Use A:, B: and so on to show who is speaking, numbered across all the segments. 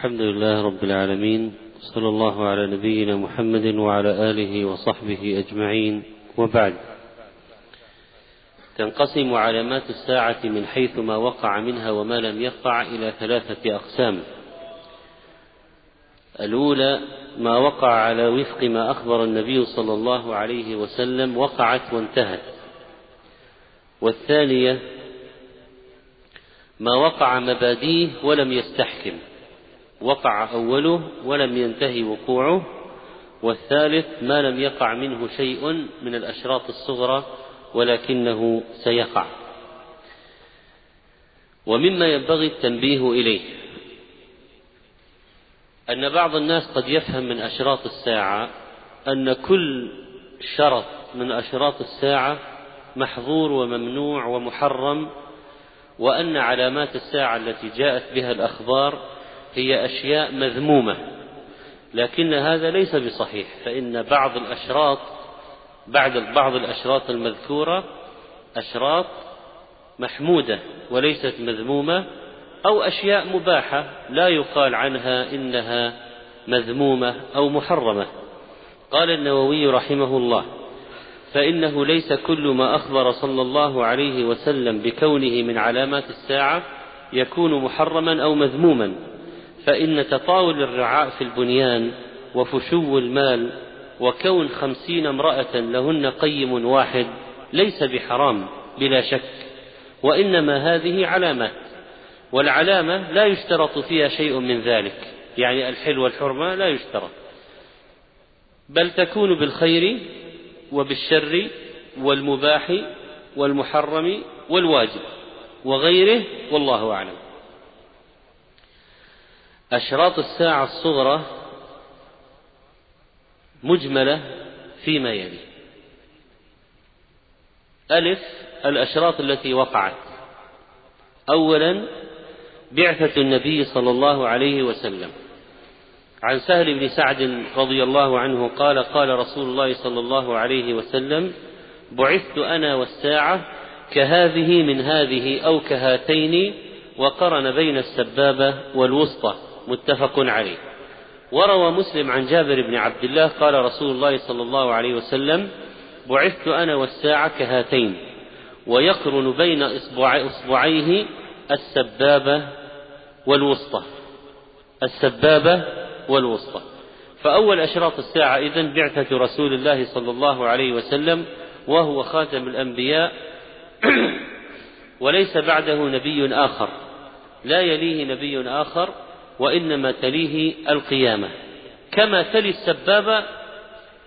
A: الحمد لله رب العالمين صلى الله على نبينا محمد وعلى آله وصحبه أجمعين وبعد. تنقسم علامات الساعة من حيث ما وقع منها وما لم يقع إلى ثلاثة أقسام. الأولى ما وقع على وفق ما أخبر النبي صلى الله عليه وسلم وقعت وانتهت. والثانية ما وقع مباديه ولم يستحكم. وقع أوله ولم ينتهي وقوعه والثالث ما لم يقع منه شيء من الأشراط الصغرى ولكنه سيقع. ومما ينبغي التنبيه إليه أن بعض الناس قد يفهم من أشراط الساعة أن كل شرط من أشراط الساعة محظور وممنوع ومحرم وأن علامات الساعة التي جاءت بها الأخبار هي أشياء مذمومة لكن هذا ليس بصحيح فإن بعض الأشراط بعد بعض الأشراط المذكورة أشراط محمودة وليست مذمومة أو أشياء مباحة لا يقال عنها إنها مذمومة أو محرمة. قال النووي رحمه الله فإنه ليس كل ما أخبر صلى الله عليه وسلم بكونه من علامات الساعة يكون محرما أو مذموما. فإن تطاول الرعاء في البنيان وفشو المال وكون خمسين امرأة لهن قيم واحد ليس بحرام بلا شك وإنما هذه علامات والعلامة لا يشترط فيها شيء من ذلك يعني الحل والحرمة لا يشترط بل تكون بالخير وبالشر والمباح والمحرم والواجب وغيره والله أعلم. أشراط الساعة الصغرى مجملة فيما يلي. ألف الأشراط التي وقعت. أولا بعثة النبي صلى الله عليه وسلم. عن سهل بن سعد رضي الله عنه قال قال رسول الله صلى الله عليه وسلم بعثت أنا والساعة كهذه من هذه أو كهاتين وقرن بين السبابة والوسطى. متفق عليه. وروى مسلم عن جابر بن عبد الله قال رسول الله صلى الله عليه وسلم بعثت أنا والساعة كهاتين ويقرن بين إصبع إصبعيه السبابة والوسطى السبابة والوسطى. فأول أشراط الساعة إذن بعثة رسول الله صلى الله عليه وسلم وهو خاتم الأنبياء وليس بعده نبي آخر. لا يليه نبي آخر وإنما تليه القيامة. كما تلي السبابة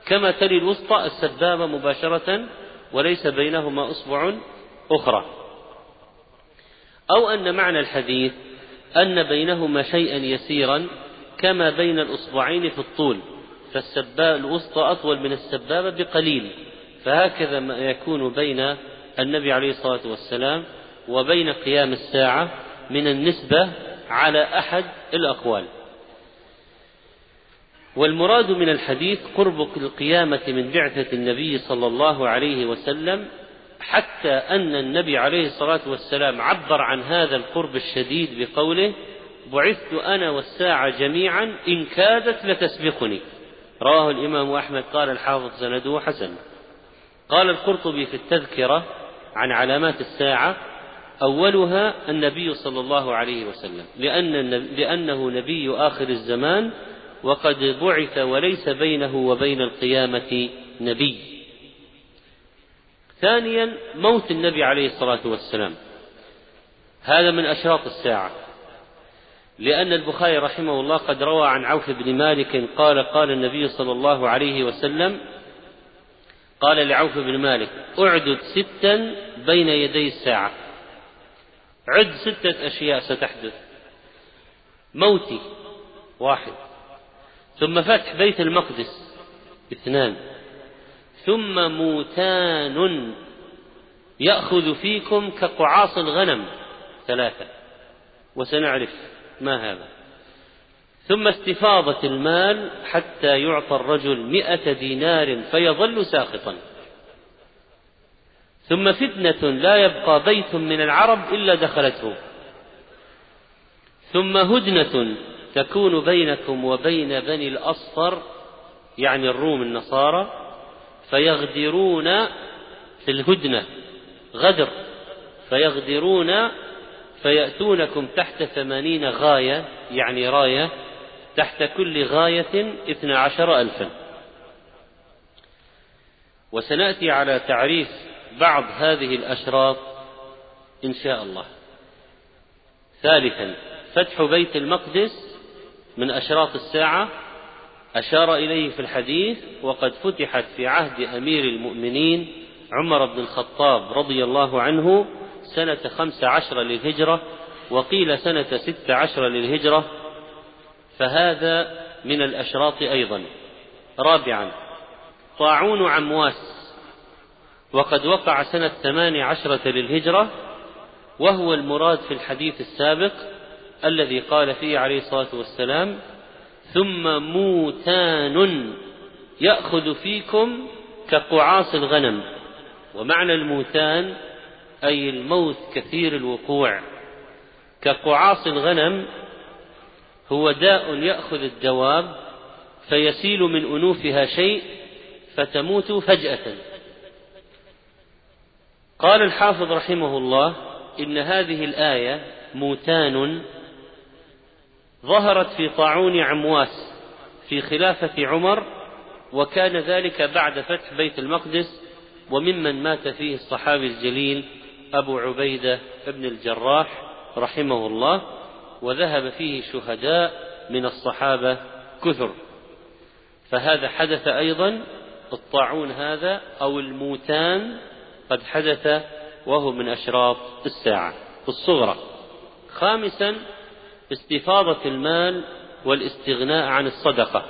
A: كما تلي الوسطى السبابة مباشرة وليس بينهما أصبع أخرى. أو أن معنى الحديث أن بينهما شيئا يسيرا كما بين الأصبعين في الطول فالسبابة الوسطى أطول من السبابة بقليل. فهكذا ما يكون بين النبي عليه الصلاة والسلام وبين قيام الساعة من النسبة على أحد الأقوال. والمراد من الحديث قرب القيامة من بعثة النبي صلى الله عليه وسلم حتى أن النبي عليه الصلاة والسلام عبر عن هذا القرب الشديد بقوله بعثت أنا والساعة جميعا إن كادت لتسبقني رواه الإمام أحمد قال الحافظ سنده حسن. قال القرطبي في التذكرة عن علامات الساعة أولها النبي صلى الله عليه وسلم لأن لأنه نبي آخر الزمان وقد بعث وليس بينه وبين القيامة نبي. ثانيا موت النبي عليه الصلاة والسلام. هذا من أشراط الساعة. لأن البخاري رحمه الله قد روى عن عوف بن مالك قال قال النبي صلى الله عليه وسلم قال لعوف بن مالك أعدد ستا بين يدي الساعة عد ستة أشياء ستحدث. موتي واحد. ثم فتح بيت المقدس اثنان. ثم موتان يأخذ فيكم كقعاص الغنم ثلاثة. وسنعرف ما هذا. ثم استفاضة المال حتى يعطى الرجل مئة دينار فيظل ساخطا. ثم فتنة لا يبقى بيت من العرب إلا دخلته. ثم هدنة تكون بينكم وبين بني الأصفر يعني الروم النصارى فيغدرون في الهدنة غدر فيغدرون فيأتونكم تحت ثمانين غاية يعني راية تحت كل غاية اثنى عشر ألفا. وسنأتي على تعريف بعض هذه الأشراط إن شاء الله. ثالثا فتح بيت المقدس من أشراط الساعة أشار إليه في الحديث وقد فتحت في عهد أمير المؤمنين عمر بن الخطاب رضي الله عنه سنة خمس عشر للهجرة وقيل سنة ست عشر للهجرة. فهذا من الأشراط أيضا. رابعا طاعون عمواس. وقد وقع سنة ثمان عشرة للهجرة وهو المراد في الحديث السابق الذي قال فيه عليه الصلاة والسلام ثم موتان يأخذ فيكم كقعاص الغنم. ومعنى الموتان أي الموت كثير الوقوع. كقعاص الغنم هو داء يأخذ الدواب فيسيل من أنوفها شيء فتموت فجأة. قال الحافظ رحمه الله إن هذه الآية موتان ظهرت في طاعون عمواس في خلافة عمر وكان ذلك بعد فتح بيت المقدس وممن مات فيه الصحابي الجليل أبو عبيدة بن الجراح رحمه الله وذهب فيه شهداء من الصحابة كثر. فهذا حدث أيضا الطاعون هذا أو الموتان قد حدث وهو من أشراط الساعة. الصغرى. خامسا استفاضة المال والاستغناء عن الصدقة.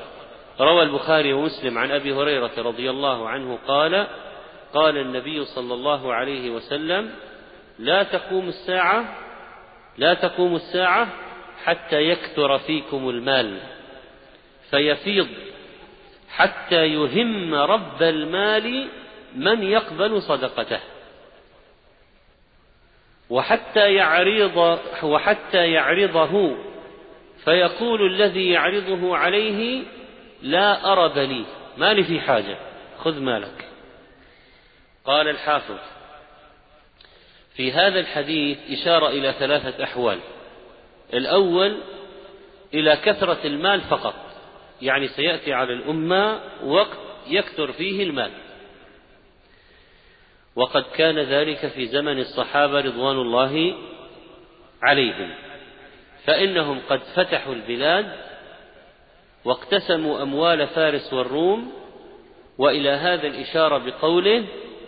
A: روى البخاري ومسلم عن أبي هريرة رضي الله عنه قال قال النبي صلى الله عليه وسلم لا تقوم الساعة لا تقوم الساعة حتى يكثر فيكم المال. فيفيض حتى يهم رب المال من يقبل صدقته. وحتى يعرض وحتى يعرضه فيقول الذي يعرضه عليه لا أرب لي مالي في حاجة خذ مالك. قال الحافظ في هذا الحديث إشارة إلى ثلاثة أحوال. الأول إلى كثرة المال فقط يعني سيأتي على الأمة وقت يكثر فيه المال. وقد كان ذلك في زمن الصحابة رضوان الله عليهم. فإنهم قد فتحوا البلاد واقتسموا أموال فارس والروم وإلى هذا الإشارة بقوله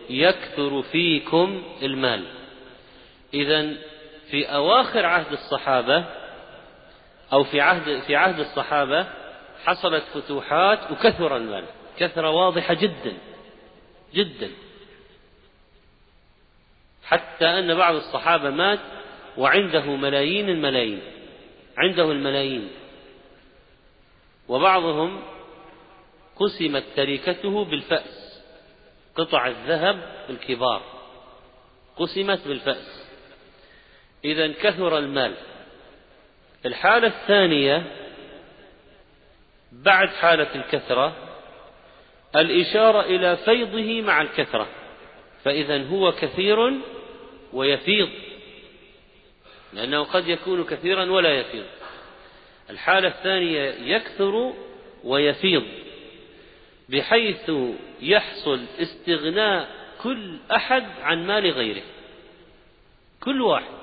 A: يكثر فيكم المال. إذا في أواخر عهد الصحابة أو في عهد في عهد الصحابة حصلت فتوحات وكثر المال كثرة واضحة جدا جدا. حتى أن بعض الصحابة مات وعنده ملايين الملايين عنده الملايين. وبعضهم قسمت تركته بالفأس قطع الذهب الكبار قسمت بالفأس. إذا كثر المال. الحالة الثانية بعد حالة الكثرة الإشارة إلى فيضه مع الكثرة. فإذا هو كثير ويفيض لأنه قد يكون كثيرا ولا يفيض. الحالة الثانية يكثر ويفيض بحيث يحصل استغناء كل أحد عن مال غيره. كل واحد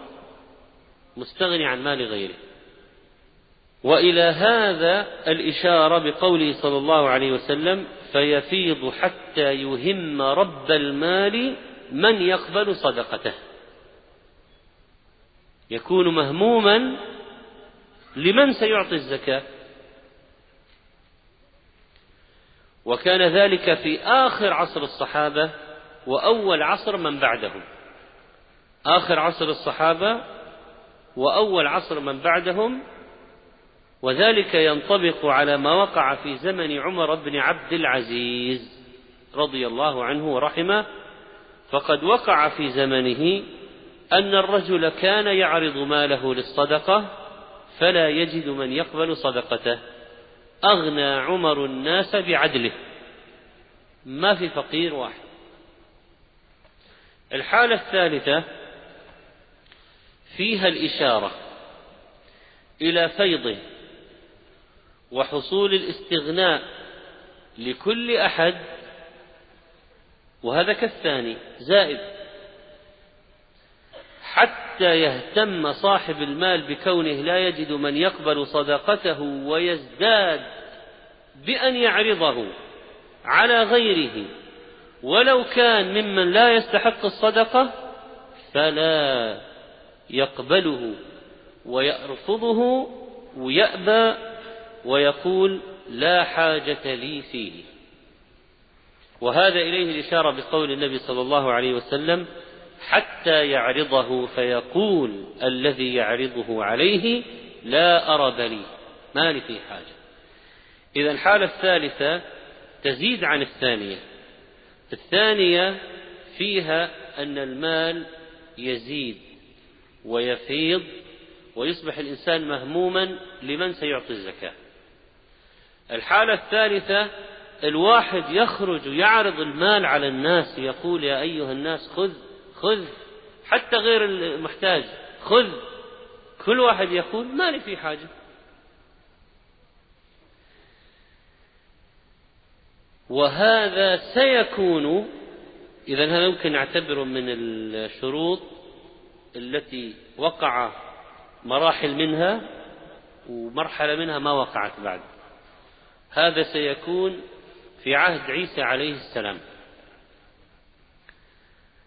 A: مستغني عن مال غيره. وإلى هذا الإشارة بقوله صلى الله عليه وسلم فيفيض حتى يهم رب المال من يقبل صدقته. يكون مهموما لمن سيعطي الزكاة. وكان ذلك في آخر عصر الصحابة وأول عصر من بعدهم. آخر عصر الصحابة وأول عصر من بعدهم وذلك ينطبق على ما وقع في زمن عمر بن عبد العزيز رضي الله عنه ورحمه فقد وقع في زمنه أن الرجل كان يعرض ماله للصدقة فلا يجد من يقبل صدقته. أغنى عمر الناس بعدله. ما في فقير واحد. الحالة الثالثة فيها الإشارة إلى فيضه وحصول الاستغناء لكل أحد. وهذا كالثاني زائد حتى يهتم صاحب المال بكونه لا يجد من يقبل صدقته ويزداد بأن يعرضه على غيره. ولو كان ممن لا يستحق الصدقة فلا يقبله ويرفضه ويأبى ويقول لا حاجة لي فيه. وهذا إليه الإشارة بقول النبي صلى الله عليه وسلم حتى يعرضه فيقول الذي يعرضه عليه لا أرب لي ما لي في حاجة. إذا الحالة الثالثة تزيد عن الثانية. الثانية فيها أن المال يزيد ويفيض ويصبح الإنسان مهموما لمن سيعطي الزكاة. الحالة الثالثة الواحد يخرج يعرض المال على الناس يقول يا أيها الناس خذ خذ. حتى غير المحتاج خذ. كل واحد يقول ما لي في حاجة. وهذا سيكون إذا هذا يمكن نعتبره من الشروط التي وقع مراحل منها ومرحلة منها ما وقعت بعد. هذا سيكون في عهد عيسى عليه السلام.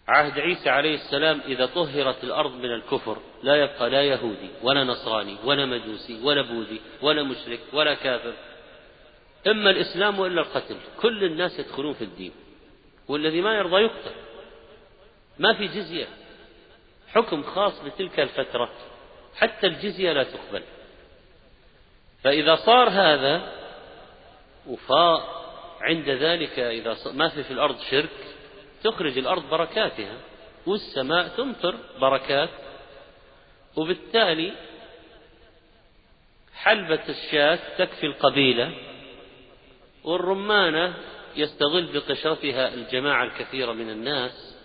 A: عهد عيسى عليه السلام إذا طهرت الأرض من الكفر لا يبقى لا يهودي ولا نصراني ولا مجوسي ولا بوذي ولا مشرك ولا كافر. إما الإسلام وإلا القتل. كل الناس يدخلون في الدين. والذي ما يرضى يقتل. ما في جزية. حكم خاص بتلك الفترة. حتى الجزية لا تقبل. فإذا صار هذا وفاء عند ذلك إذا ما في في الأرض شرك تخرج الأرض بركاتها والسماء تمطر بركات. وبالتالي حلبة الشاة تكفي القبيلة والرمانة يستغل بقشرتها الجماعة الكثيرة من الناس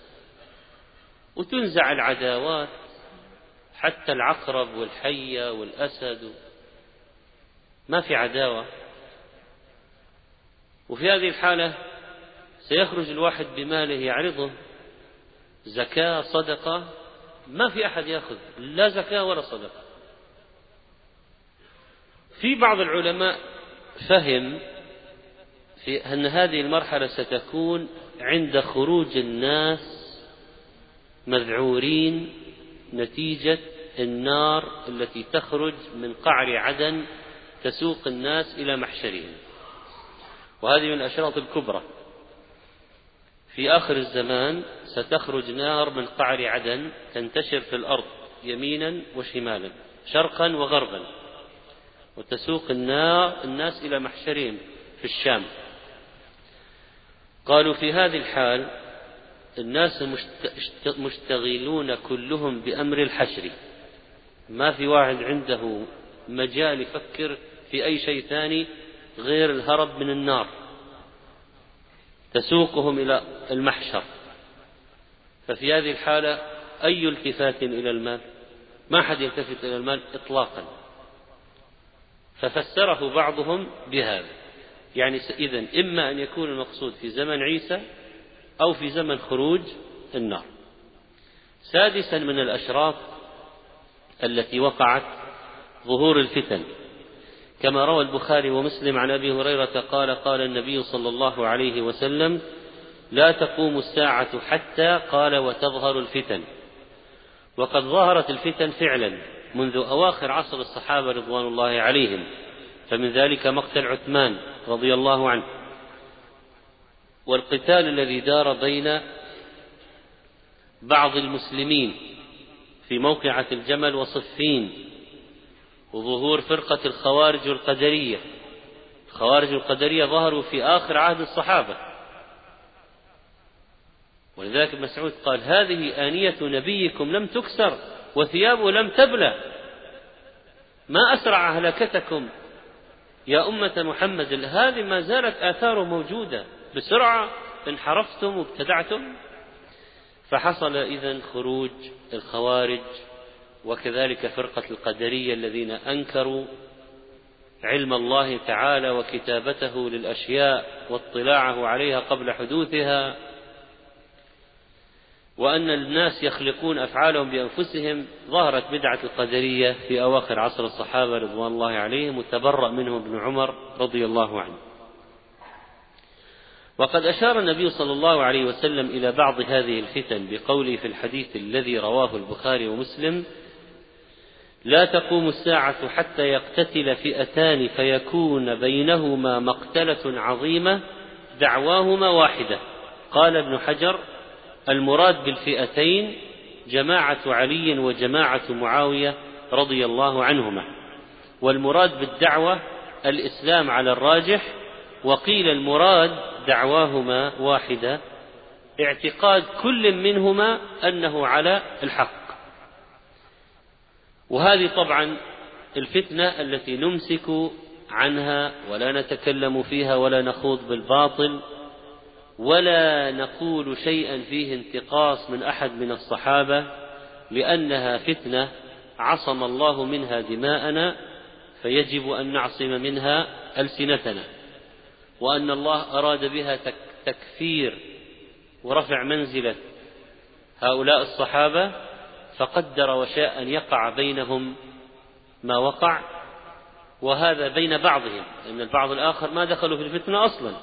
A: وتنزع العداوات حتى العقرب والحية والأسد. ما في عداوة. وفي هذه الحالة سيخرج الواحد بماله يعرضه زكاة صدقة ما في أحد يأخذ لا زكاة ولا صدقة. في بعض العلماء فهم في أن هذه المرحلة ستكون عند خروج الناس مذعورين نتيجة النار التي تخرج من قعر عدن تسوق الناس إلى محشرهم. وهذه من الأشراط الكبرى. في آخر الزمان ستخرج نار من قعر عدن تنتشر في الأرض يمينا وشمالا شرقا وغربا وتسوق النار الناس إلى محشرهم في الشام. قالوا في هذه الحال الناس مشتغلون كلهم بأمر الحشر. ما في واحد عنده مجال يفكر في أي شيء ثاني غير الهرب من النار. تسوقهم إلى المحشر. ففي هذه الحالة أي التفات إلى المال؟ ما حد يلتفت إلى المال إطلاقا. ففسره بعضهم بهذا. يعني إذا إما أن يكون المقصود في زمن عيسى أو في زمن خروج النار. سادسا من الأشراط التي وقعت ظهور الفتن. كما روى البخاري ومسلم عن أبي هريرة قال قال النبي صلى الله عليه وسلم لا تقوم الساعة حتى قال وتظهر الفتن. وقد ظهرت الفتن فعلا منذ أواخر عصر الصحابة رضوان الله عليهم فمن ذلك مقتل عثمان رضي الله عنه. والقتال الذي دار بين بعض المسلمين في موقعة الجمل وصفين وظهور فرقة الخوارج القدرية. الخوارج القدرية ظهروا في آخر عهد الصحابة. ولذلك مسعود قال هذه آنية نبيكم لم تكسر وثيابه لم تبلى. ما أسرع هلكتكم يا أمة محمد؟ هذه ما زالت آثاره موجودة. بسرعة انحرفتم وابتدعتم. فحصل إذا خروج الخوارج وكذلك فرقة القدرية الذين أنكروا علم الله تعالى وكتابته للأشياء واطلاعه عليها قبل حدوثها وأن الناس يخلقون أفعالهم بأنفسهم ظهرت بدعة القدرية في أواخر عصر الصحابة رضوان الله عليهم وتبرأ منهم ابن عمر رضي الله عنه. وقد أشار النبي صلى الله عليه وسلم إلى بعض هذه الفتن بقوله في الحديث الذي رواه البخاري ومسلم لا تقوم الساعة حتى يقتتل فئتان فيكون بينهما مقتلة عظيمة دعواهما واحدة. قال ابن حجر المراد بالفئتين جماعة علي وجماعة معاوية رضي الله عنهما. والمراد بالدعوة الإسلام على الراجح وقيل المراد دعواهما واحدة اعتقاد كل منهما أنه على الحق. وهذه طبعا الفتنة التي نمسك عنها ولا نتكلم فيها ولا نخوض بالباطل ولا نقول شيئا فيه انتقاص من أحد من الصحابة لأنها فتنة عصم الله منها دماءنا فيجب أن نعصم منها ألسنتنا وأن الله أراد بها تكفير ورفع منزلة هؤلاء الصحابة فقدر وشاء أن يقع بينهم ما وقع وهذا بين بعضهم لأن البعض الآخر ما دخلوا في الفتنة أصلا.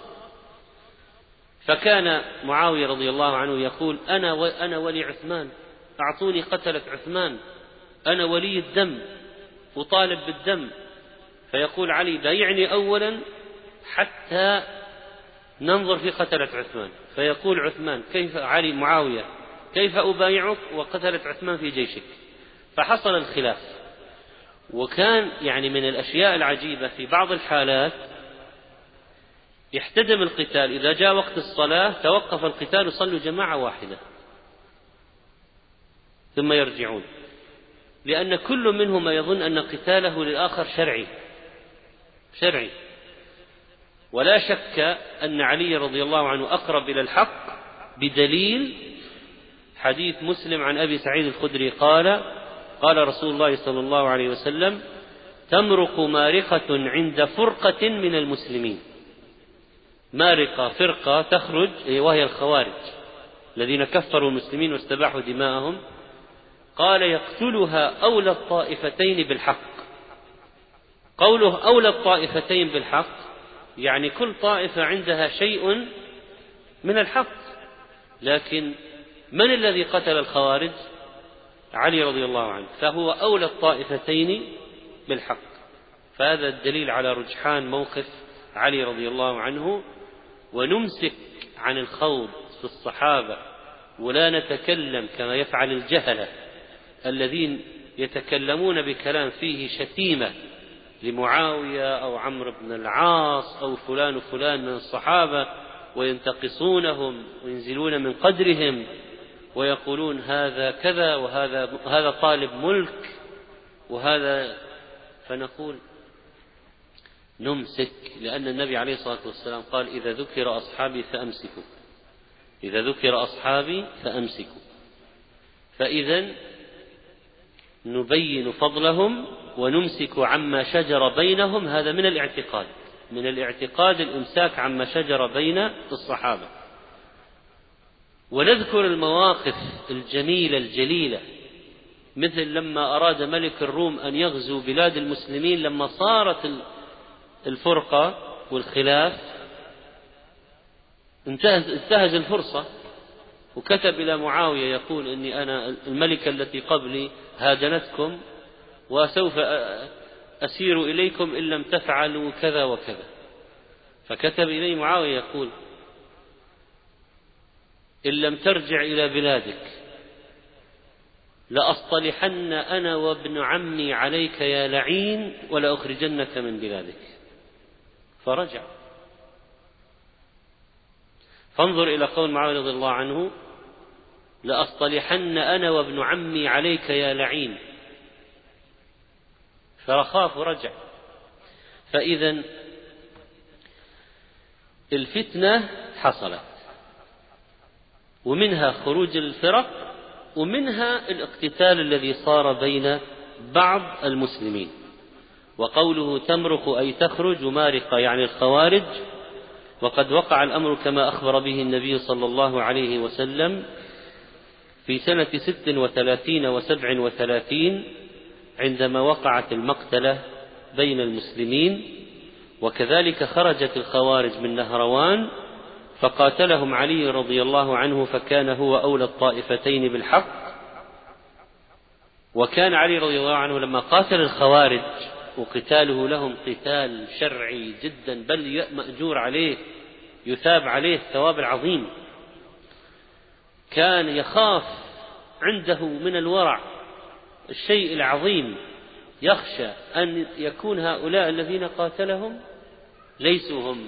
A: فكان معاوية رضي الله عنه يقول أنا و... أنا ولي عثمان أعطوني قتلة عثمان أنا ولي الدم أطالب بالدم. فيقول علي بايعني أولا حتى ننظر في قتلة عثمان. فيقول عثمان كيف علي معاوية كيف أبايعك؟ وقتلت عثمان في جيشك. فحصل الخلاف. وكان يعني من الأشياء العجيبة في بعض الحالات يحتدم القتال. إذا جاء وقت الصلاة توقف القتال وصلوا جماعة واحدة. ثم يرجعون. لأن كل منهما يظن أن قتاله للآخر شرعي. شرعي. ولا شك أن علي رضي الله عنه أقرب إلى الحق بدليل حديث مسلم عن أبي سعيد الخدري قال قال رسول الله صلى الله عليه وسلم تمرق مارقة عند فرقة من المسلمين. مارقة فرقة تخرج وهي الخوارج الذين كفروا المسلمين واستباحوا دماءهم. قال يقتلها أولى الطائفتين بالحق. قوله أولى الطائفتين بالحق يعني كل طائفة عندها شيء من الحق. لكن من الذي قتل الخوارج؟ علي رضي الله عنه. فهو أولى الطائفتين بالحق. فهذا الدليل على رجحان موقف علي رضي الله عنه. ونمسك عن الخوض في الصحابة ولا نتكلم كما يفعل الجهلة الذين يتكلمون بكلام فيه شتيمة لمعاوية أو عمرو بن العاص أو فلان وفلان من الصحابة وينتقصونهم وينزلون من قدرهم. ويقولون هذا كذا وهذا هذا طالب ملك وهذا فنقول نمسك لأن النبي عليه الصلاة والسلام قال إذا ذكر أصحابي فأمسكوا. إذا ذكر أصحابي فأمسكوا. فإذا نبين فضلهم ونمسك عما شجر بينهم هذا من الاعتقاد. من الاعتقاد الإمساك عما شجر بين الصحابة. ونذكر المواقف الجميلة الجليلة مثل لما أراد ملك الروم أن يغزو بلاد المسلمين لما صارت الفرقة والخلاف. انتهز الفرصة وكتب إلى معاوية يقول إني أنا الملكة التي قبلي هادنتكم وسوف أسير إليكم إن لم تفعلوا كذا وكذا. فكتب إلي معاوية يقول إن لم ترجع إلى بلادك لأصطلحن أنا وابن عمي عليك يا لعين ولأخرجنك من بلادك. فرجع. فانظر إلى قول معاوية رضي الله عنه لأصطلحن أنا وابن عمي عليك يا لعين. فخاف ورجع. فإذا الفتنة حصلت. ومنها خروج الفرق ومنها الاقتتال الذي صار بين بعض المسلمين. وقوله تمرق أي تخرج مارقة يعني الخوارج وقد وقع الأمر كما أخبر به النبي صلى الله عليه وسلم في سنة ست وثلاثين وسبع وثلاثين عندما وقعت المقتلة بين المسلمين وكذلك خرجت الخوارج من نهروان فقاتلهم علي رضي الله عنه فكان هو أولى الطائفتين بالحق. وكان علي رضي الله عنه لما قاتل الخوارج وقتاله لهم قتال شرعي جدا بل مأجور عليه يثاب عليه الثواب العظيم. كان يخاف عنده من الورع الشيء العظيم يخشى أن يكون هؤلاء الذين قاتلهم ليسوا هم.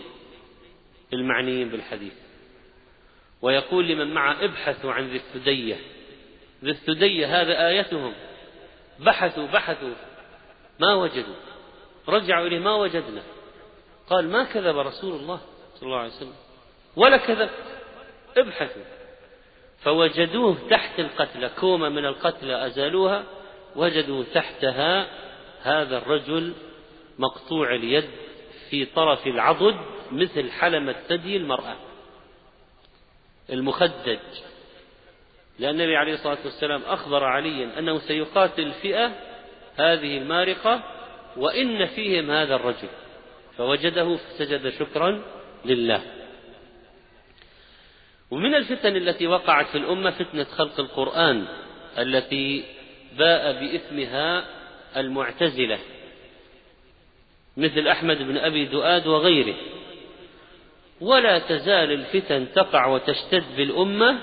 A: المعنيين بالحديث. ويقول لمن معه ابحثوا عن ذي الثدية. ذي الثدية هذا آيتهم. بحثوا بحثوا. ما وجدوا. رجعوا إليه ما وجدنا. قال ما كذب رسول الله صلى الله عليه وسلم. ولا كذب. ابحثوا. فوجدوه تحت القتلى. كومة من القتلى أزالوها. وجدوا تحتها هذا الرجل مقطوع اليد في طرف العضد مثل حلمة ثدي المرأة المخدج. لأن النبي عليه الصلاة والسلام أخبر عليا أنه سيقاتل الفئة هذه المارقة وإن فيهم هذا الرجل. فوجده فسجد شكرا لله. ومن الفتن التي وقعت في الأمة فتنة خلق القرآن التي باء بإثمها المعتزلة مثل أحمد بن أبي دؤاد وغيره. ولا تزال الفتن تقع وتشتد بالأمة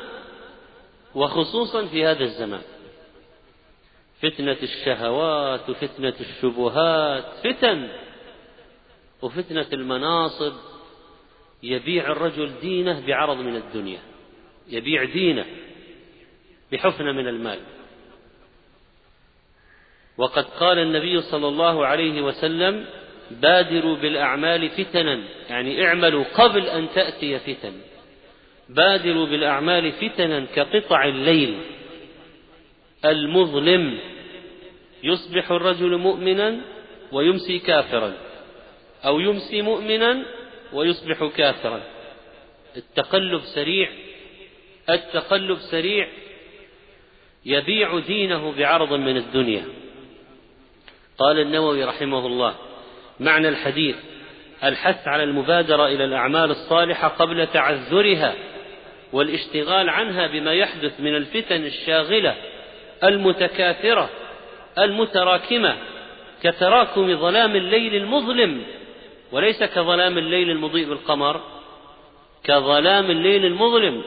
A: وخصوصا في هذا الزمان. فتنة الشهوات وفتنة الشبهات فتن وفتنة المناصب. يبيع الرجل دينه بعرض من الدنيا يبيع دينه بحفنة من المال. وقد قال النبي صلى الله عليه وسلم بادروا بالأعمال فتنا يعني اعملوا قبل أن تأتي فتن. بادروا بالأعمال فتنا كقطع الليل. المظلم يصبح الرجل مؤمنا ويمسي كافرا أو يمسي مؤمنا ويصبح كافرا. التقلب سريع التقلب سريع يبيع دينه بعرض من الدنيا. قال النووي رحمه الله معنى الحديث الحث على المبادرة إلى الأعمال الصالحة قبل تعذرها والاشتغال عنها بما يحدث من الفتن الشاغلة المتكاثرة المتراكمة كتراكم ظلام الليل المظلم وليس كظلام الليل المضيء بالقمر كظلام الليل المظلم.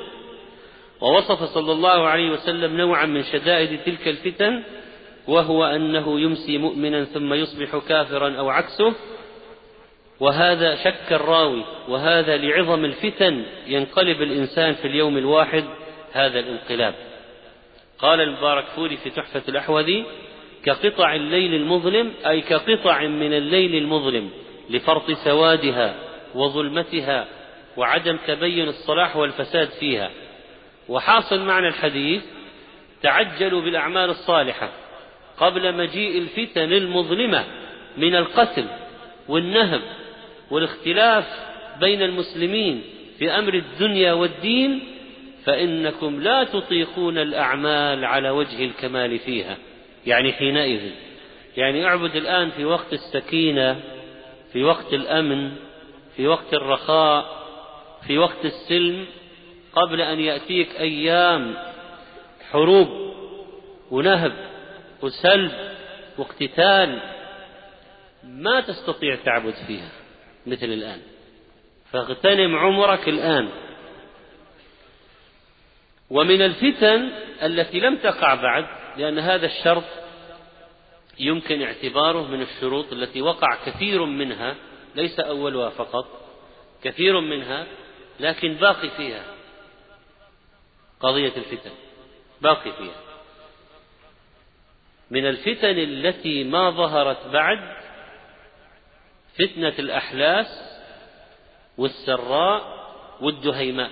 A: ووصف صلى الله عليه وسلم نوعا من شدائد تلك الفتن وهو أنه يمسي مؤمنا ثم يصبح كافرا أو عكسه وهذا شك الراوي وهذا لعظم الفتن ينقلب الإنسان في اليوم الواحد هذا الانقلاب. قال المبارك فوري في تحفة الأحوذي كقطع الليل المظلم أي كقطع من الليل المظلم لفرط سوادها وظلمتها وعدم تبين الصلاح والفساد فيها. وحاصل معنى الحديث تعجلوا بالأعمال الصالحة قبل مجيء الفتن المظلمة من القتل والنهب والاختلاف بين المسلمين في أمر الدنيا والدين فإنكم لا تطيقون الأعمال على وجه الكمال فيها. يعني حينئذ. يعني أعبد الآن في وقت السكينة في وقت الأمن في وقت الرخاء في وقت السلم قبل أن يأتيك أيام حروب ونهب وسلب واقتتال ما تستطيع تعبد فيها مثل الآن. فاغتنم عمرك الآن. ومن الفتن التي لم تقع بعد لأن هذا الشرط يمكن اعتباره من الشروط التي وقع كثير منها ليس أولها فقط كثير منها لكن باقي فيها قضية الفتن. باقي فيها. من الفتن التي ما ظهرت بعد فتنة الأحلاس والسراء والدهيماء.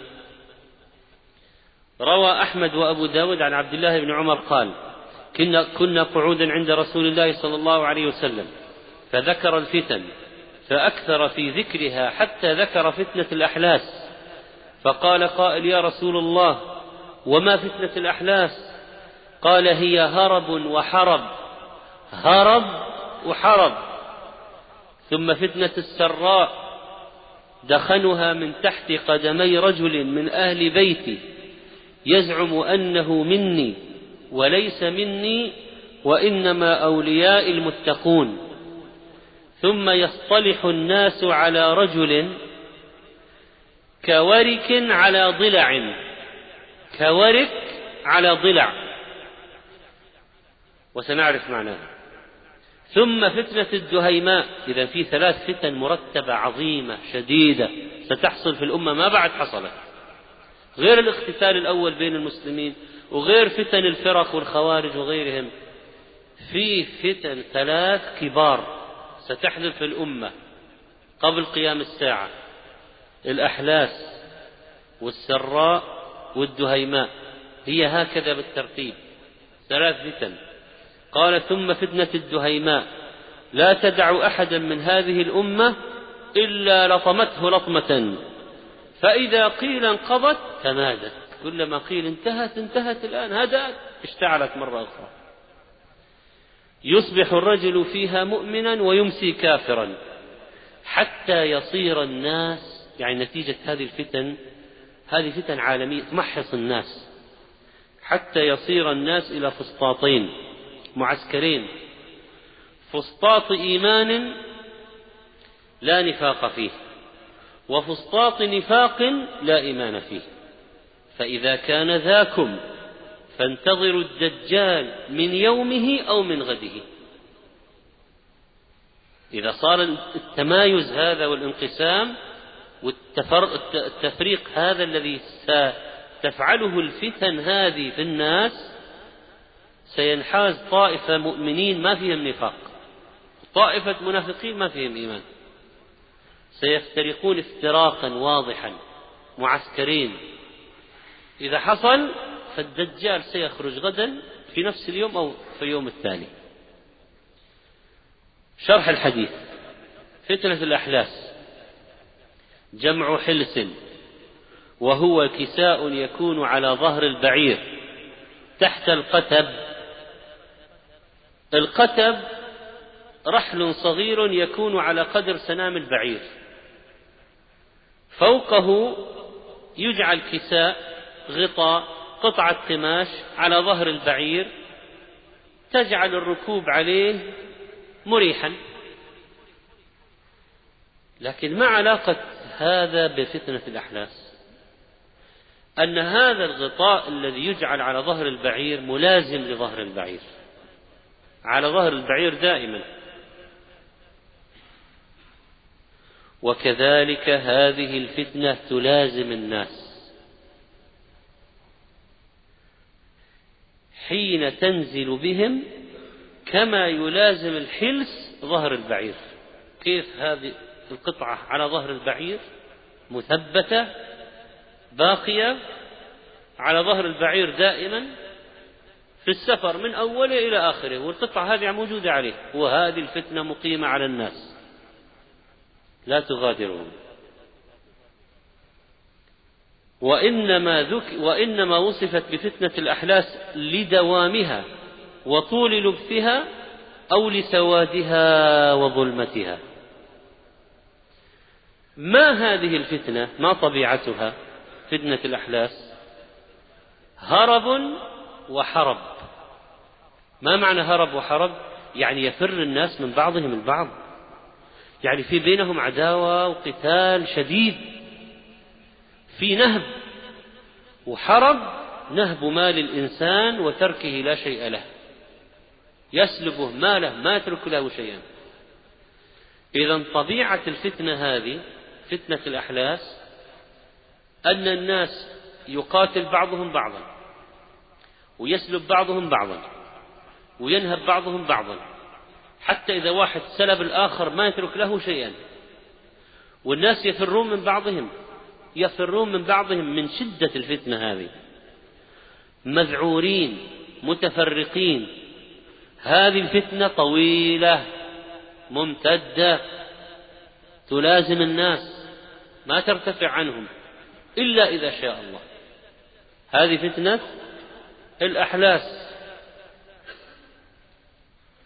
A: روى أحمد وأبو داود عن عبد الله بن عمر قال كنا, كنا قعودا عند رسول الله صلى الله عليه وسلم فذكر الفتن فأكثر في ذكرها حتى ذكر فتنة الأحلاس. فقال قائل يا رسول الله وما فتنة الأحلاس؟ قال هي هرب وحرب. هرب وحرب. ثم فتنة السراء. دخنها من تحت قدمي رجل من أهل بيتي. يزعم أنه مني وليس مني وإنما أولياء المتقون. ثم يصطلح الناس على رجل كورك على ضلع. كورك على ضلع. وسنعرف معناها. ثم فتنة الدهيماء. إذا في ثلاث فتن مرتبة عظيمة شديدة ستحصل في الأمة ما بعد حصلت. غير الاقتتال الأول بين المسلمين وغير فتن الفرق والخوارج وغيرهم في فتن ثلاث كبار ستحدث في الأمة قبل قيام الساعة. الأحلاس والسراء والدهيماء. هي هكذا بالترتيب. ثلاث فتن. قال ثم فتنة الدهيماء لا تدع أحدا من هذه الأمة إلا لطمته لطمة. فإذا قيل انقضت تمادت. كلما قيل انتهت انتهت الآن. هدأت اشتعلت مرة أخرى. يصبح الرجل فيها مؤمنا ويمسي كافرا حتى يصير الناس يعني نتيجة هذه الفتن هذه فتن عالمية تمحص الناس حتى يصير الناس إلى فسطاطين. معسكرين. فسطاط إيمان لا نفاق فيه وفسطاط نفاق لا إيمان فيه. فإذا كان ذاكم فانتظروا الدجال من يومه أو من غده. إذا صار التمايز هذا والانقسام والتفريق هذا الذي ستفعله الفتن هذه في الناس سينحاز طائفة مؤمنين ما فيهم نفاق. طائفة منافقين ما فيهم إيمان. سيفترقون افتراقا واضحا معسكرين. إذا حصل فالدجال سيخرج غدا في نفس اليوم أو في اليوم الثاني. شرح الحديث. فتنة الأحلاس. جمع حلس وهو كساء يكون على ظهر البعير تحت القتب. القتب رحل صغير يكون على قدر سنام البعير. فوقه يجعل كساء غطاء قطعة قماش على ظهر البعير تجعل الركوب عليه مريحا. لكن ما علاقة هذا بفتنة الأحلاس؟ أن هذا الغطاء الذي يجعل على ظهر البعير ملازم لظهر البعير. على ظهر البعير دائما. وكذلك هذه الفتنة تلازم الناس. حين تنزل بهم كما يلازم الحلس ظهر البعير. كيف هذه القطعة على ظهر البعير؟ مثبتة باقية على ظهر البعير دائما. في السفر من أوله إلى آخره والقطعة هذه موجودة عليه. وهذه الفتنة مقيمة على الناس. لا تغادرهم. وإنما, ذك وإنما وصفت بفتنة الأحلاس لدوامها وطول لبثها أو لسوادها وظلمتها. ما هذه الفتنة؟ ما طبيعتها؟ فتنة الأحلاس. هرب وحرب. ما معنى هرب وحرب؟ يعني يفر الناس من بعضهم البعض. يعني في بينهم عداوة وقتال شديد. في نهب وحرب نهب مال الإنسان وتركه لا شيء له. يسلبه ماله ما يترك له شيئا. إذا طبيعة الفتنة هذه فتنة الأحلاس أن الناس يقاتل بعضهم بعضا. ويسلب بعضهم بعضا وينهب بعضهم بعضا حتى إذا واحد سلب الآخر ما يترك له شيئا. والناس يفرون من بعضهم يفرون من بعضهم من شدة الفتنة هذه. مذعورين متفرقين هذه الفتنة طويلة ممتدة تلازم الناس ما ترتفع عنهم إلا إذا شاء الله. هذه فتنة الأحلاس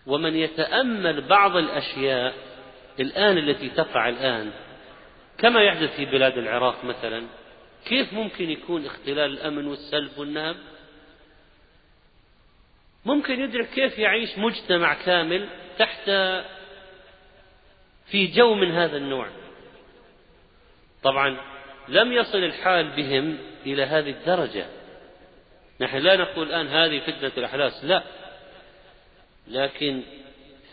A: ومن يتأمل بعض الأشياء الآن التي تقع الآن كما يحدث في بلاد العراق مثلا كيف ممكن يكون اختلال الأمن والسلب والنهب؟ ممكن يدرك كيف يعيش مجتمع كامل تحت في جو من هذا النوع. طبعا لم يصل الحال بهم إلى هذه الدرجة. نحن لا نقول الآن هذه فتنة الأحلاس لا. لكن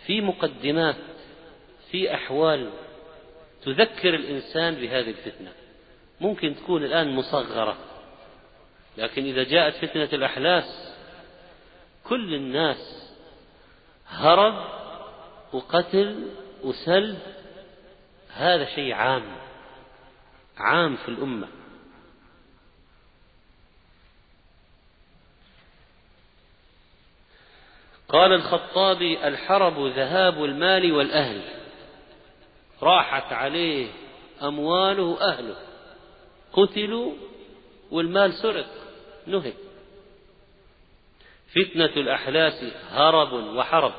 A: في مقدمات في أحوال تذكر الإنسان بهذه الفتنة. ممكن تكون الآن مصغرة لكن إذا جاءت فتنة الأحلاس كل الناس هرب وقتل وسلب. هذا شيء عام عام في الأمة. قال الخطابي الحرب ذهاب المال والأهل. راحت عليه أمواله وأهله. قتلوا والمال سرق. نهب فتنة الأحلاس هرب وحرب.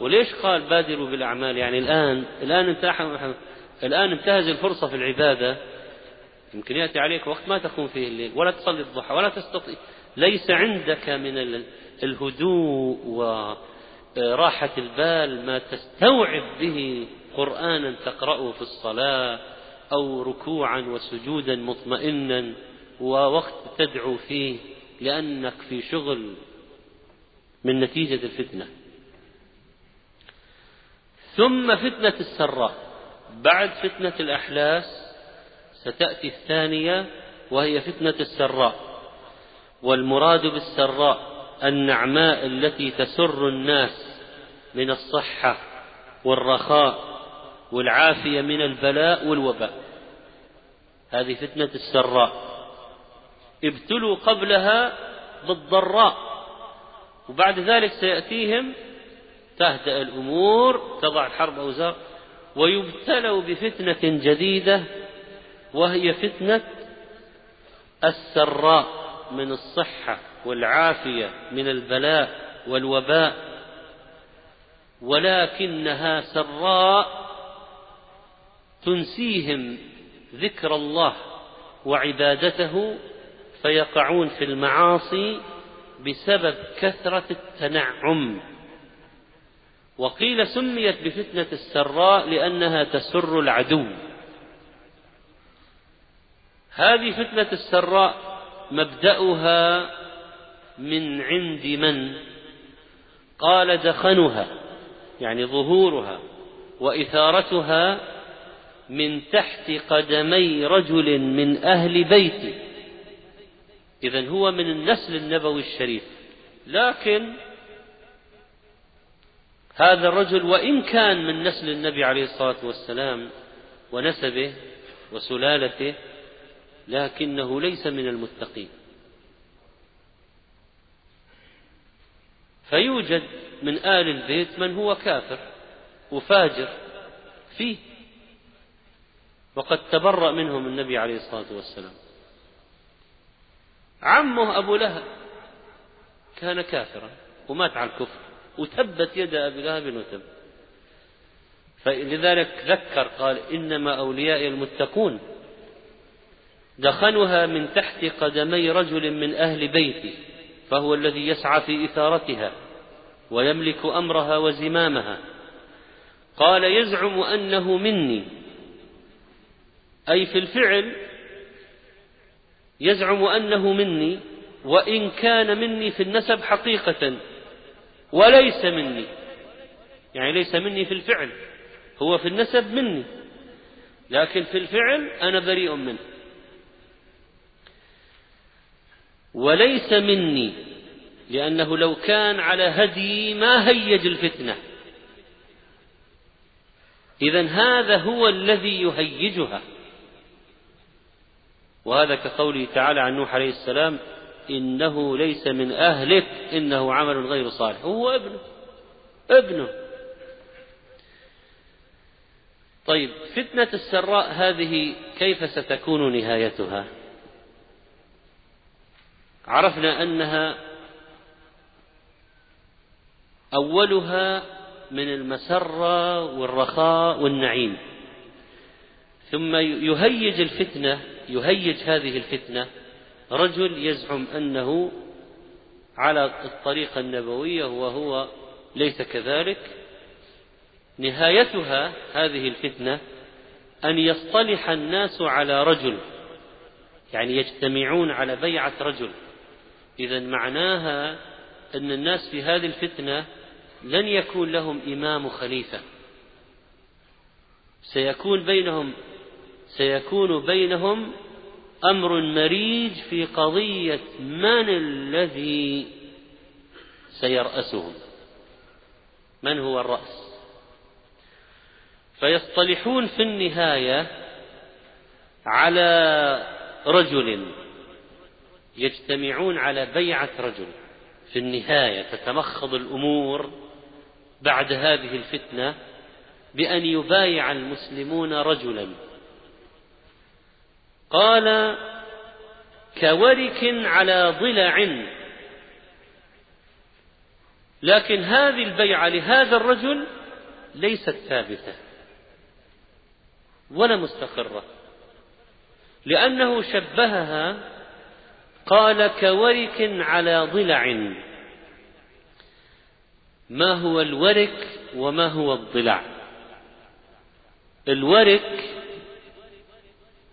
A: وليش قال بادروا بالأعمال؟ يعني الآن الآن الآن انتهز الفرصة في العبادة. يمكن يأتي عليك وقت ما تقوم فيه الليل. ولا تصلي الضحى ولا تستطيع. ليس عندك من الهدوء وراحة البال ما تستوعب به قرآنا تقرأه في الصلاة أو ركوعا وسجودا مطمئنا ووقت تدعو فيه لأنك في شغل من نتيجة الفتنة. ثم فتنة السراء. بعد فتنة الأحلاس ستأتي الثانية وهي فتنة السراء. والمراد بالسراء النعماء التي تسر الناس من الصحة والرخاء والعافية من البلاء والوباء. هذه فتنة السراء. ابتلوا قبلها بالضراء وبعد ذلك سيأتيهم تهدأ الأمور تضع الحرب أوزار ويبتلوا بفتنة جديدة وهي فتنة السراء من الصحة. والعافية من البلاء والوباء ولكنها سراء تنسيهم ذكر الله وعبادته فيقعون في المعاصي بسبب كثرة التنعم. وقيل سميت بفتنة السراء لأنها تسر العدو. هذه فتنة السراء مبدأها من عند من؟ قال دخنها يعني ظهورها وإثارتها من تحت قدمي رجل من أهل بيته إذا هو من النسل النبوي الشريف. لكن هذا الرجل وإن كان من نسل النبي عليه الصلاة والسلام ونسبه وسلالته لكنه ليس من المتقين. فيوجد من آل البيت من هو كافر وفاجر فيه. وقد تبرأ منهم النبي عليه الصلاة والسلام. عمه أبو لهب كان كافرا ومات على الكفر وتبت يد أبي لهب وتب فلذلك ذكر قال إنما أوليائي المتقون دخنها من تحت قدمي رجل من أهل بيتي. فهو الذي يسعى في إثارتها ويملك أمرها وزمامها. قال يزعم أنه مني. أي في الفعل يزعم أنه مني وإن كان مني في النسب حقيقة وليس مني. يعني ليس مني في الفعل هو في النسب مني. لكن في الفعل أنا بريء منه. وليس مني لأنه لو كان على هدي ما هيج الفتنة. إذا هذا هو الذي يهيجها. وهذا كقوله تعالى عن نوح عليه السلام إنه ليس من أهلك إنه عمل غير صالح. وهو ابنه ابنه. طيب فتنة السراء هذه كيف ستكون نهايتها؟ عرفنا أنها أولها من المسرة والرخاء والنعيم. ثم يهيج الفتنة يهيج هذه الفتنة رجل يزعم أنه على الطريقة النبوية وهو ليس كذلك. نهايتها هذه الفتنة أن يصطلح الناس على رجل يعني يجتمعون على بيعة رجل. إذا معناها أن الناس في هذه الفتنة لن يكون لهم إمام خليفة. سيكون بينهم سيكون بينهم أمر مريج في قضية من الذي سيرأسهم. من هو الرأس؟ فيصطلحون في النهاية على رجل يجتمعون على بيعة رجل. في النهاية تتمخض الأمور بعد هذه الفتنة بأن يبايع المسلمون رجلا. قال كورك على ضلع. لكن هذه البيعة لهذا الرجل ليست ثابتة ولا مستقرة لأنه شبهها قال كورك على ضلع. ما هو الورك وما هو الضلع؟ الورك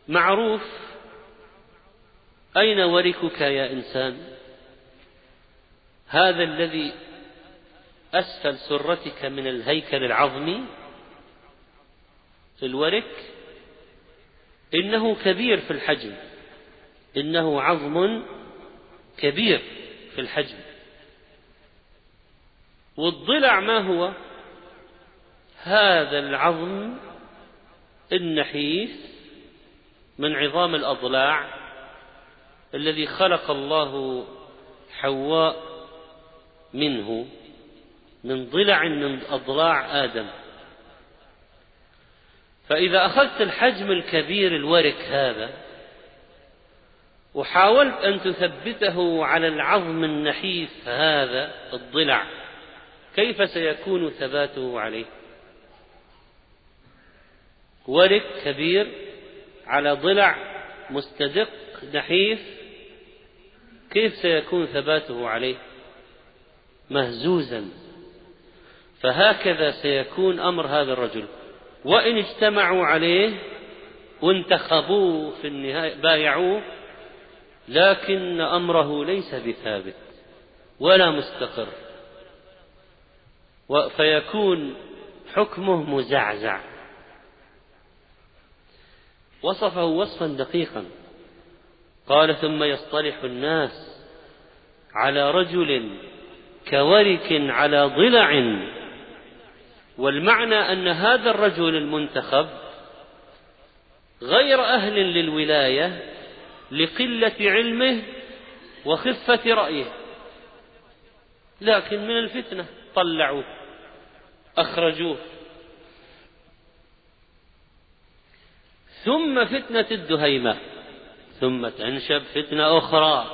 A: معروف. أين وركك يا إنسان؟ هذا الذي أسفل سرتك من الهيكل العظمي. الورك إنه كبير في الحجم. إنه عظم كبير في الحجم. والضلع ما هو؟ هذا العظم النحيف من عظام الأضلاع الذي خلق الله حواء منه من ضلع من أضلاع آدم. فإذا أخذت الحجم الكبير الورك هذا وحاولت أن تثبته على العظم النحيف هذا الضلع كيف سيكون ثباته عليه؟ ورك كبير على ضلع مستدق نحيف كيف سيكون ثباته عليه؟ مهزوزا. فهكذا سيكون أمر هذا الرجل. وإن اجتمعوا عليه وانتخبوه في النهاية بايعوه لكن أمره ليس بثابت ولا مستقر. فيكون حكمه مزعزع. وصفه وصفا دقيقا. قال ثم يصطلح الناس على رجل كورك على ضلع. والمعنى أن هذا الرجل المنتخب غير أهل للولاية لقلة علمه وخفة رأيه. لكن من الفتنة طلعوه أخرجوه. ثم فتنة الدهيمة ثم تنشب فتنة أخرى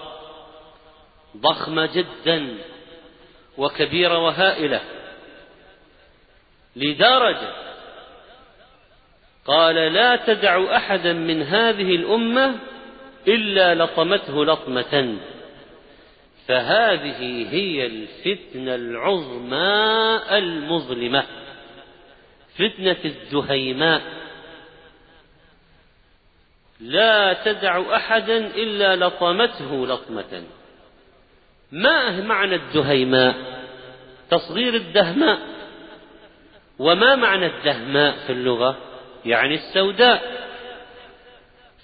A: ضخمة جدا وكبيرة وهائلة. لدرجة قال لا تدع احدا من هذه الأمة إلا لطمته لطمة. فهذه هي الفتنة العظمى المظلمة. فتنة الدهيماء. لا تدع أحدا إلا لطمته لطمة. ما معنى الدهيماء؟ تصغير الدهماء. وما معنى الدهماء في اللغة؟ يعني السوداء.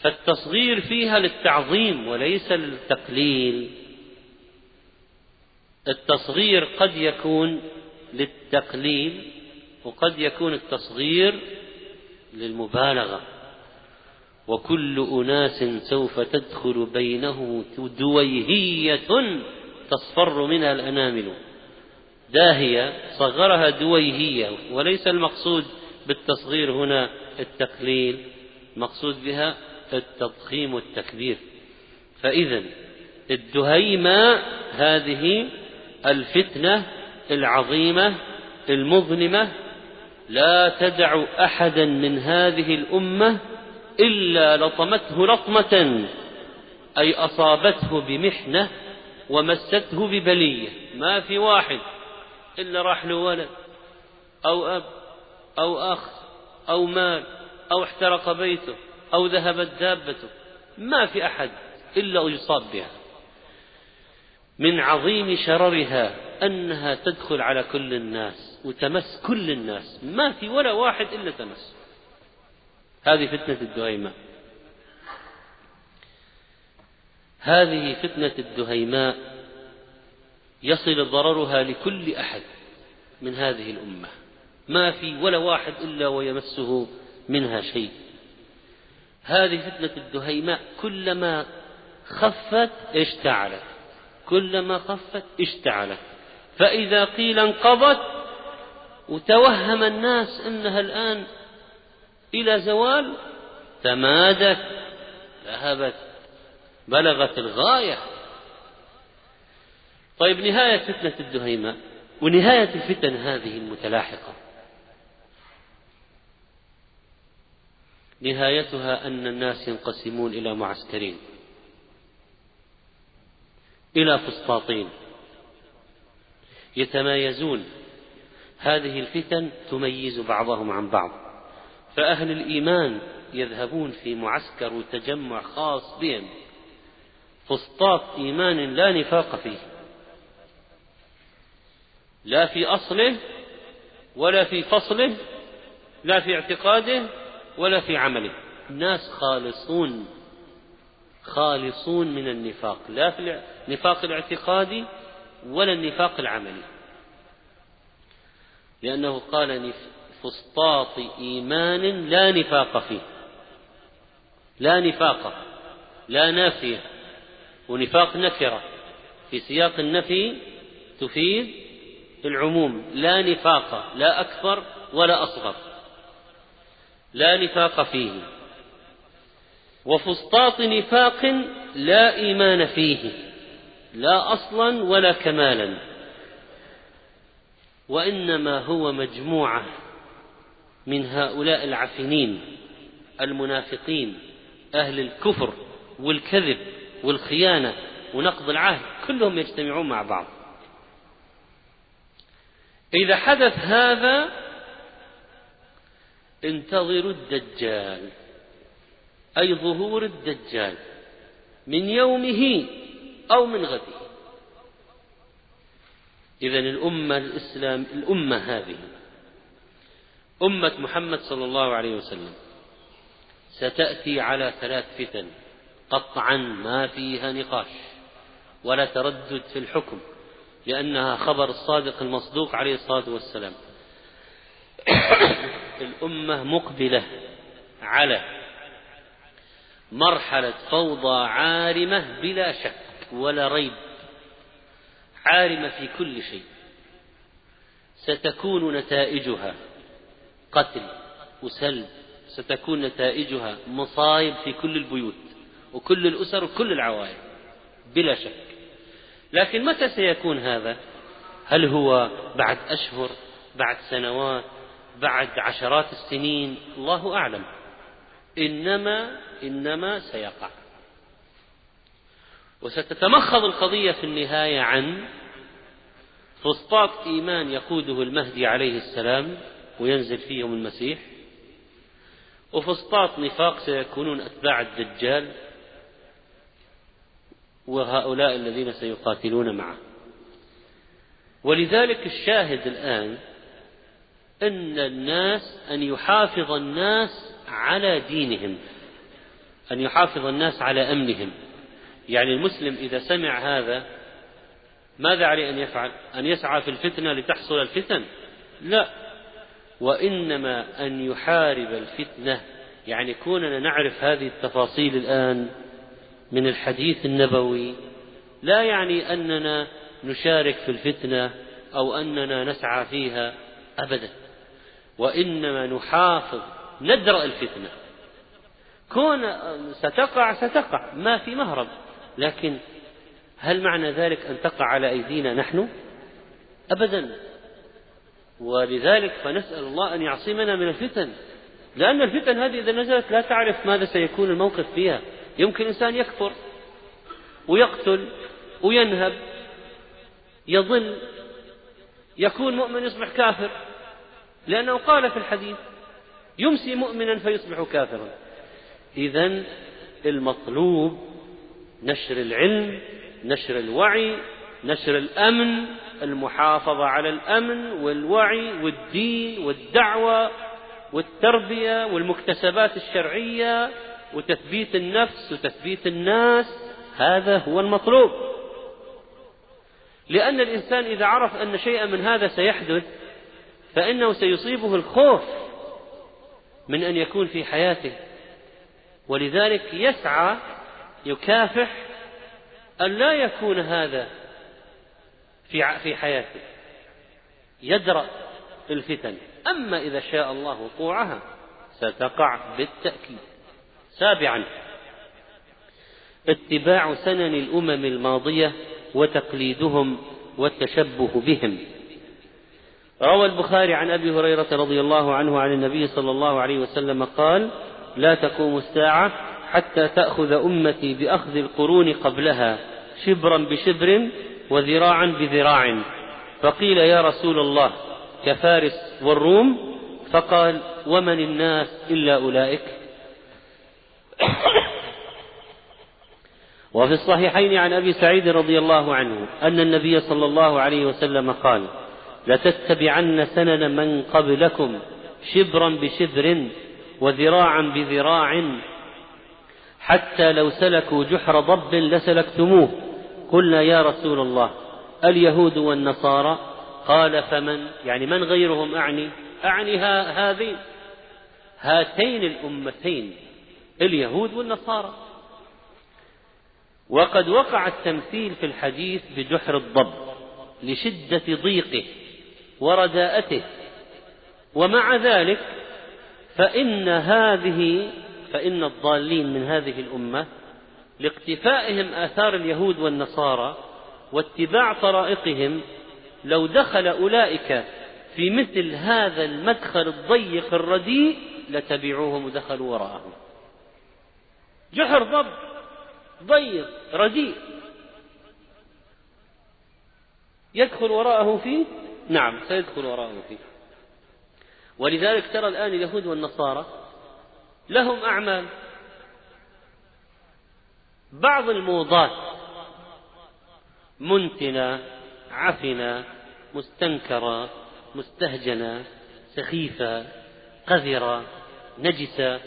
A: فالتصغير فيها للتعظيم وليس للتقليل. التصغير قد يكون للتقليل وقد يكون التصغير للمبالغة. وكل أناس سوف تدخل بينه دويهية تصفر منها الأنامل. داهية صغرها دويهية وليس المقصود بالتصغير هنا التقليل المقصود بها التضخيم والتكبير. فإذا الدهيمة هذه الفتنة العظيمة المظلمة لا تدع أحدا من هذه الأمة إلا لطمته لطمة أي أصابته بمحنة ومسته ببلية. ما في واحد إلا راح له ولد أو أب أو أخ أو مال أو احترق بيته. أو ذهبت دابته. ما في أحد إلا يصاب بها. من عظيم شررها أنها تدخل على كل الناس وتمس كل الناس. ما في ولا واحد إلا تمس. هذه فتنة الدهيماء. هذه فتنة الدهيماء يصل ضررها لكل أحد من هذه الأمة. ما في ولا واحد إلا ويمسه منها شيء. هذه فتنة الدهيماء كلما خفت اشتعلت. كلما خفت اشتعلت. فإذا قيل انقضت وتوهم الناس أنها الآن إلى زوال تمادت ذهبت بلغت الغاية. طيب نهاية فتنة الدهيمة ونهاية الفتن هذه المتلاحقة. نهايتها أن الناس ينقسمون إلى معسكرين إلى فسطاطين يتمايزون. هذه الفتن تميز بعضهم عن بعض فأهل الإيمان يذهبون في معسكر وتجمع خاص بهم. فسطاط إيمان لا نفاق فيه لا في أصله ولا في فصله لا في اعتقاده ولا في عمله الناس خالصون خالصون من النفاق. لا في النفاق الاعتقادي ولا النفاق العملي. لأنه قال فسطاط إيمان لا نفاق فيه. لا نفاق لا نافية. ونفاق نكرة. في سياق النفي تفيد العموم. لا نفاق لا أكبر ولا أصغر. لا نفاق فيه. وفسطاط نفاق لا إيمان فيه. لا أصلا ولا كمالا. وإنما هو مجموعة من هؤلاء العفنين المنافقين أهل الكفر والكذب والخيانة ونقض العهد كلهم يجتمعون مع بعض. إذا حدث هذا انتظروا الدجال أي ظهور الدجال من يومه أو من غده. إذا الأمة الإسلام الأمة هذه أمة محمد صلى الله عليه وسلم ستأتي على ثلاث فتن قطعا ما فيها نقاش ولا تردد في الحكم لأنها خبر الصادق المصدوق عليه الصلاة والسلام. الأمة مقبلة على مرحلة فوضى عارمة بلا شك ولا ريب. عارمة في كل شيء. ستكون نتائجها قتل وسلب. ستكون نتائجها مصايب في كل البيوت وكل الأسر وكل العوائل بلا شك. لكن متى سيكون هذا؟ هل هو بعد أشهر؟ بعد سنوات؟ بعد عشرات السنين الله أعلم. إنما إنما سيقع. وستتمخض القضية في النهاية عن فسطاط إيمان يقوده المهدي عليه السلام وينزل فيهم المسيح. وفسطاط نفاق سيكونون أتباع الدجال وهؤلاء الذين سيقاتلون معه. ولذلك الشاهد الآن أن الناس أن يحافظ الناس على دينهم أن يحافظ الناس على أمنهم. يعني المسلم إذا سمع هذا ماذا عليه أن يفعل؟ أن يسعى في الفتنة لتحصل الفتن؟ لا. وإنما أن يحارب الفتنة. يعني كوننا نعرف هذه التفاصيل الآن من الحديث النبوي لا يعني أننا نشارك في الفتنة أو أننا نسعى فيها أبدا. وإنما نحافظ ندرأ الفتنة. كون ستقع ستقع. ما في مهرب. لكن هل معنى ذلك أن تقع على أيدينا نحن؟ أبدا. ولذلك فنسأل الله أن يعصمنا من الفتن. لأن الفتن هذه إذا نزلت لا تعرف ماذا سيكون الموقف فيها. يمكن إنسان يكفر ويقتل وينهب يضل يكون مؤمن يصبح كافر. لأنه قال في الحديث يمسي مؤمنا فيصبح كافرا. إذا المطلوب نشر العلم نشر الوعي نشر الأمن المحافظة على الأمن والوعي والدين والدعوة والتربية والمكتسبات الشرعية وتثبيت النفس وتثبيت الناس هذا هو المطلوب. لأن الإنسان إذا عرف أن شيئا من هذا سيحدث فإنه سيصيبه الخوف من أن يكون في حياته. ولذلك يسعى يكافح أن لا يكون هذا في في حياته. يدرأ الفتن. أما إذا شاء الله وقوعها ستقع بالتأكيد. سابعا اتباع سنن الأمم الماضية وتقليدهم والتشبه بهم. روى البخاري عن أبي هريرة رضي الله عنه عن النبي صلى الله عليه وسلم قال لا تقوم الساعة حتى تأخذ أمتي بأخذ القرون قبلها شبرا بشبر وذراعا بذراع. فقيل يا رسول الله كفارس والروم؟ فقال ومن الناس إلا أولئك؟ وفي الصحيحين عن أبي سعيد رضي الله عنه أن النبي صلى الله عليه وسلم قال لتتبعن سنن من قبلكم شبرا بشبر وذراعا بذراع حتى لو سلكوا جحر ضب لسلكتموه. قلنا يا رسول الله اليهود والنصارى قال فمن يعني من غيرهم أعني؟ أعني هذين هاتين الأمتين اليهود والنصارى. وقد وقع التمثيل في الحديث بجحر الضب لشدة ضيقه. ورداءته. ومع ذلك فإن هذه فإن الضالين من هذه الأمة لاقتفائهم آثار اليهود والنصارى واتباع طرائقهم لو دخل أولئك في مثل هذا المدخل الضيق الرديء لتبعوهم ودخلوا وراءهم. جحر ضب ضيق رديء. يدخل وراءه فيه نعم سيدخل وراءه فيه. ولذلك ترى الآن اليهود والنصارى لهم أعمال. بعض الموضات منتنة عفنة مستنكرة مستهجنة سخيفة قذرة نجسة.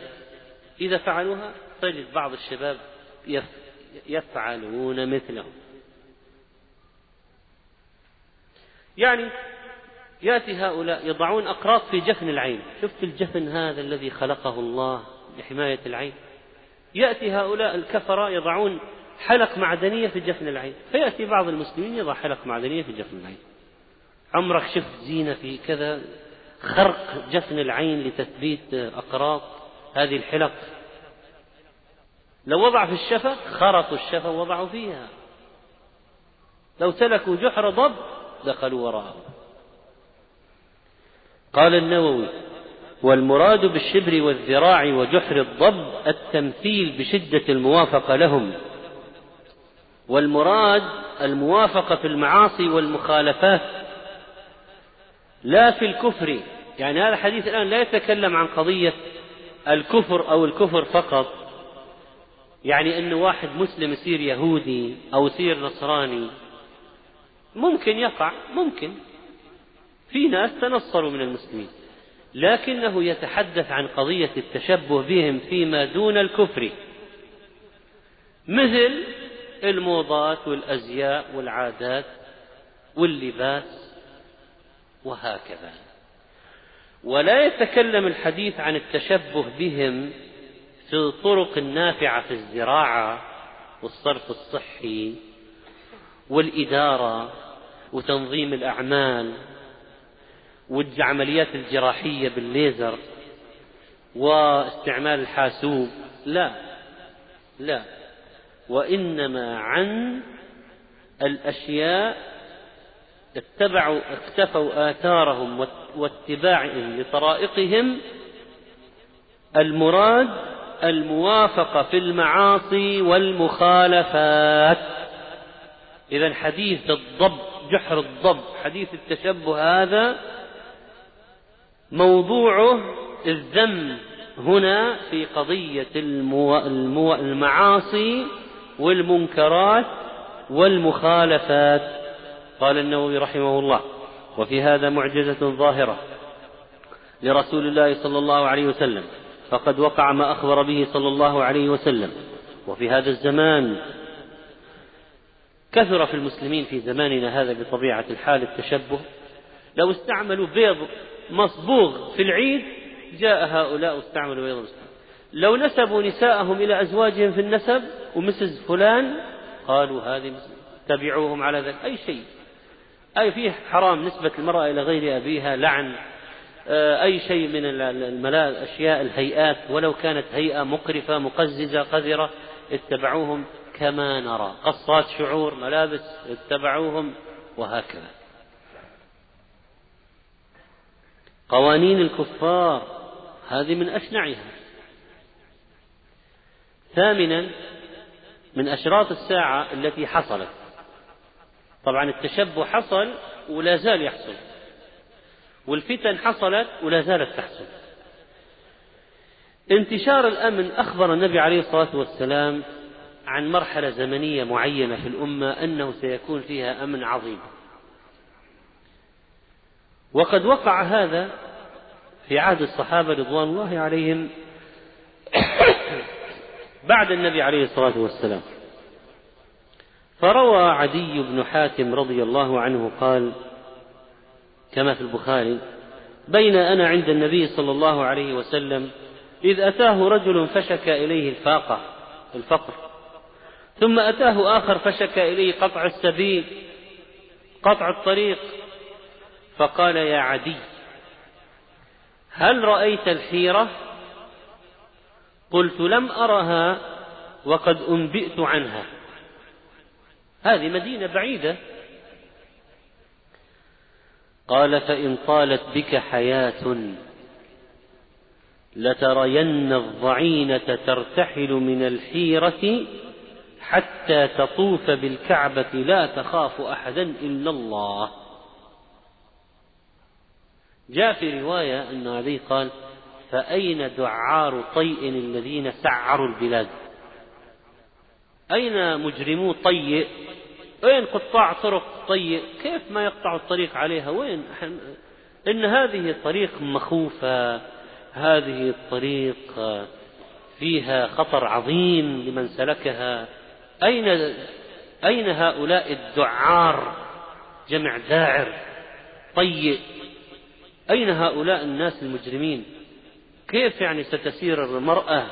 A: إذا فعلوها تجد بعض الشباب يفعلون مثلهم. يعني يأتي هؤلاء يضعون أقراط في جفن العين. شفت الجفن هذا الذي خلقه الله لحماية العين؟ يأتي هؤلاء الكفرة يضعون حلق معدنية في جفن العين. فيأتي بعض المسلمين يضع حلق معدنية في جفن العين. عمرك شفت زينة في كذا خرق جفن العين لتثبيت أقراط؟ هذه الحلق لو وضع في الشفة خرطوا الشفة ووضعوا فيها. لو سلكوا جحر ضب دخلوا وراءه. قال النووي والمراد بالشبر والذراع وجحر الضب التمثيل بشدة الموافقة لهم. والمراد الموافقة في المعاصي والمخالفات لا في الكفر. يعني هذا الحديث الآن لا يتكلم عن قضية الكفر أو الكفر فقط. يعني أن واحد مسلم يصير يهودي أو يصير نصراني ممكن يقع ممكن. في ناس تنصروا من المسلمين لكنه يتحدث عن قضية التشبه بهم فيما دون الكفر. مثل الموضات والأزياء والعادات واللباس وهكذا. ولا يتكلم الحديث عن التشبه بهم في الطرق النافعة في الزراعة والصرف الصحي والإدارة وتنظيم الأعمال والعمليات الجراحية بالليزر واستعمال الحاسوب. لا لا. وإنما عن الأشياء اتبعوا اقتفوا آثارهم واتباعهم لطرائقهم. المراد الموافقة في المعاصي والمخالفات. إذا حديث الضب جحر الضب. حديث التشبه هذا موضوعه الذم هنا في قضية المو... المو... المعاصي والمنكرات والمخالفات. قال النووي رحمه الله وفي هذا معجزة ظاهرة لرسول الله صلى الله عليه وسلم فقد وقع ما أخبر به صلى الله عليه وسلم. وفي هذا الزمان كثر في المسلمين في زماننا هذا بطبيعة الحال التشبه. لو استعملوا بيض مصبوغ في العيد جاء هؤلاء واستعملوا بيض مصبوغ. لو نسبوا نساءهم إلى أزواجهم في النسب ومسز فلان قالوا هذه تبعوهم على ذلك. أي شيء. أي فيه حرام نسبة المرأة إلى غير أبيها لعن. آه، أي شيء من الأشياء الهيئات. ولو كانت هيئة مقرفة مقززة قذرة اتبعوهم. كما نرى. قصات شعور ملابس اتبعوهم وهكذا. قوانين الكفار هذه من أشنعها. ثامنا من أشراط الساعة التي حصلت. طبعا التشبه حصل ولا زال يحصل. والفتن حصلت ولا زالت تحصل. انتشار الأمن أخبر النبي عليه الصلاة والسلام عن مرحلة زمنية معينة في الأمة أنه سيكون فيها أمن عظيم. وقد وقع هذا في عهد الصحابة رضوان الله عليهم بعد النبي عليه الصلاة والسلام. فروى عدي بن حاتم رضي الله عنه قال كما في البخاري بين أنا عند النبي صلى الله عليه وسلم إذ أتاه رجل فشكى إليه الفاقة الفقر. ثم أتاه آخر فشكى إليه قطع السبيل قطع الطريق فقال يا عدي هل رأيت الحيرة؟ قلت لم أرها وقد أنبئت عنها. هذه مدينة بعيدة. قال فإن طالت بك حياة لترين الضعينة ترتحل من الحيرة حتى تطوف بالكعبة لا تخاف أحدا إلا الله. جاء في رواية أن علي قال فأين دعار طيء الذين سعروا البلاد؟ أين مجرمو طيء؟ وين قطاع طرق طيء؟ كيف ما يقطع الطريق عليها؟ وين إن هذه الطريق مخوفة. هذه الطريق فيها خطر عظيم لمن سلكها. أين أين هؤلاء الدعار؟ جمع داعر. طيء أين هؤلاء الناس المجرمين؟ كيف يعني ستسير المرأة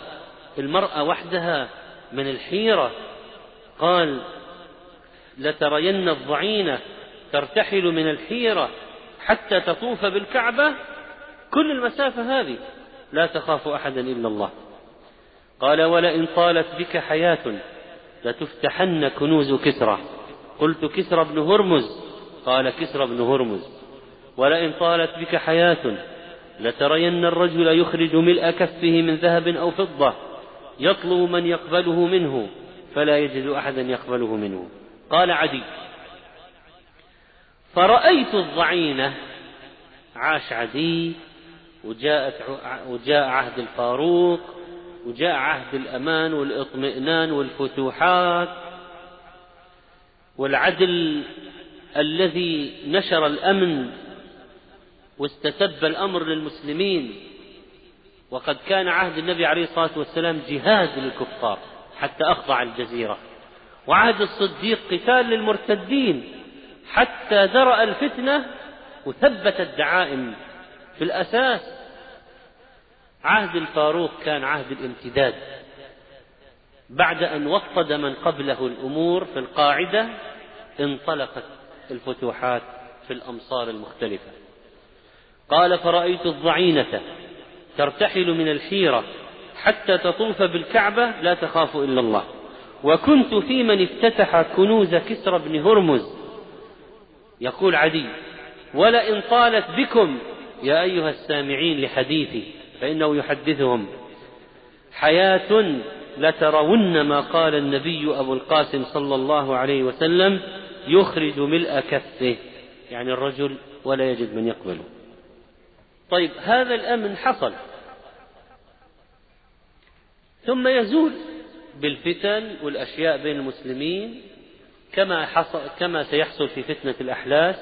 A: المرأة وحدها من الحيرة؟ قال لترين الضعينة ترتحل من الحيرة حتى تطوف بالكعبة؟ كل المسافة هذه لا تخاف أحدا إلا الله. قال ولئن طالت بك حياة لتفتحن كنوز كسرى. قلت كسرى بن هرمز. قال كسرى بن هرمز. ولئن طالت بك حياة لترين الرجل يخرج ملء كفه من ذهب أو فضة. يطلب من يقبله منه فلا يجد أحدا يقبله منه. قال عدي. فرأيت الضعينة. عاش عدي. وجاءت وجاء عهد الفاروق. وجاء عهد الأمان والإطمئنان والفتوحات والعدل الذي نشر الأمن واستتب الأمر للمسلمين. وقد كان عهد النبي عليه الصلاة والسلام جهاد للكفار حتى أخضع الجزيرة. وعهد الصديق قتال للمرتدين حتى درأ الفتنة وثبت الدعائم. في الأساس عهد الفاروق كان عهد الامتداد. بعد أن وطد من قبله الأمور في القاعدة انطلقت الفتوحات في الأمصار المختلفة. قال فرأيت الضعينة ترتحل من الحيرة حتى تطوف بالكعبة لا تخاف إلا الله. وكنت في من افتتح كنوز كسرى بن هرمز. يقول عدي ولئن طالت بكم يا أيها السامعين لحديثي فإنه يحدثهم. حياة لترون ما قال النبي أبو القاسم صلى الله عليه وسلم يخرج ملء كفه. يعني الرجل ولا يجد من يقبله. طيب هذا الأمن حصل. ثم يزول بالفتن والأشياء بين المسلمين كما حصل كما سيحصل في فتنة الأحلاس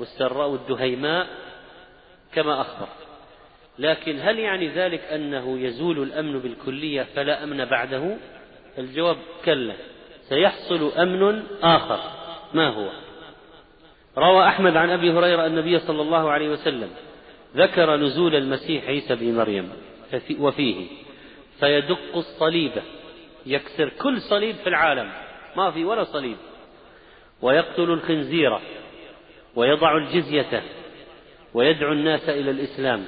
A: والسراء والدهيماء كما أخبر. لكن هل يعني ذلك أنه يزول الأمن بالكلية فلا أمن بعده؟ الجواب كلا. سيحصل أمن آخر. ما هو؟ روى أحمد عن أبي هريرة النبي صلى الله عليه وسلم ذكر نزول المسيح عيسى بن مريم وفيه. فيدق الصليب. يكسر كل صليب في العالم. ما في ولا صليب. ويقتل الخنزير. ويضع الجزية. ويدعو الناس إلى الإسلام.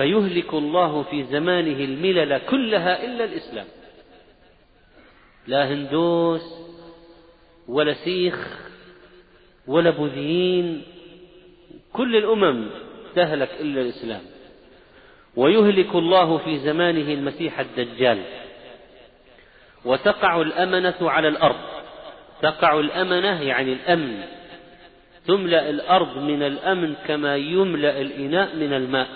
A: فيهلك الله في زمانه الملل كلها إلا الإسلام. لا هندوس ولا سيخ ولا بوذيين كل الأمم تهلك إلا الإسلام. ويهلك الله في زمانه المسيح الدجال. وتقع الأمنة على الأرض. تقع الأمنة يعني الأمن. تملأ الأرض من الأمن كما يملأ الإناء من الماء.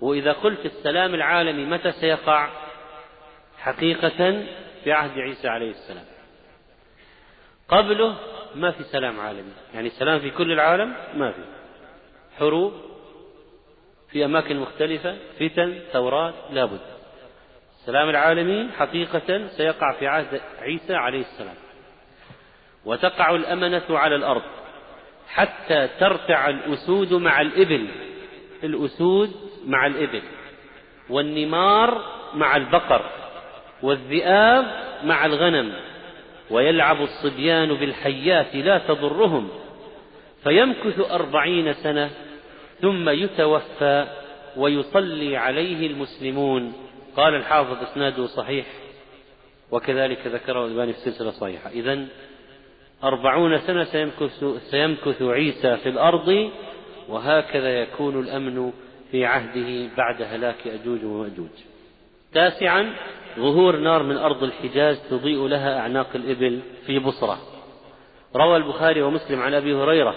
A: وإذا قلت السلام العالمي متى سيقع؟ حقيقة في عهد عيسى عليه السلام. قبله ما في سلام عالمي. يعني سلام في كل العالم ما في. حروب في أماكن مختلفة فتن ثورات لابد السلام العالمي حقيقة سيقع في عهد عيسى عليه السلام. وتقع الأمنة على الأرض حتى ترتع الأسود مع الإبل. الأسود مع الإبل والنمار مع البقر والذئاب مع الغنم ويلعب الصبيان بالحيات لا تضرهم فيمكث أربعين سنة ثم يتوفى ويصلي عليه المسلمون. قال الحافظ إسناده صحيح وكذلك ذكره الألباني في سلسلة صحيحة. إذا أربعون سنة سيمكث, سيمكث عيسى في الأرض وهكذا يكون الأمن في عهده بعد هلاك أجوج ومأجوج. تاسعا ظهور نار من أرض الحجاز تضيء لها أعناق الإبل في بصرة. روى البخاري ومسلم عن أبي هريرة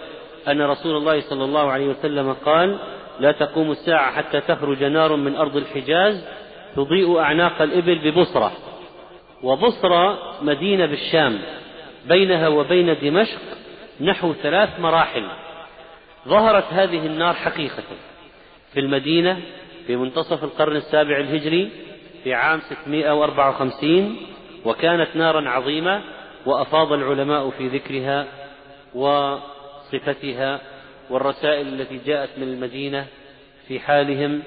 A: أن رسول الله صلى الله عليه وسلم قال لا تقوم الساعة حتى تخرج نار من أرض الحجاز تضيء أعناق الإبل ببصرة. وبصرة مدينة بالشام بينها وبين دمشق نحو ثلاث مراحل. ظهرت هذه النار حقيقة. في المدينة في منتصف القرن السابع الهجري في عام 654 وكانت نارا عظيمة وأفاض العلماء في ذكرها وصفتها والرسائل التي جاءت من المدينة في حالهم.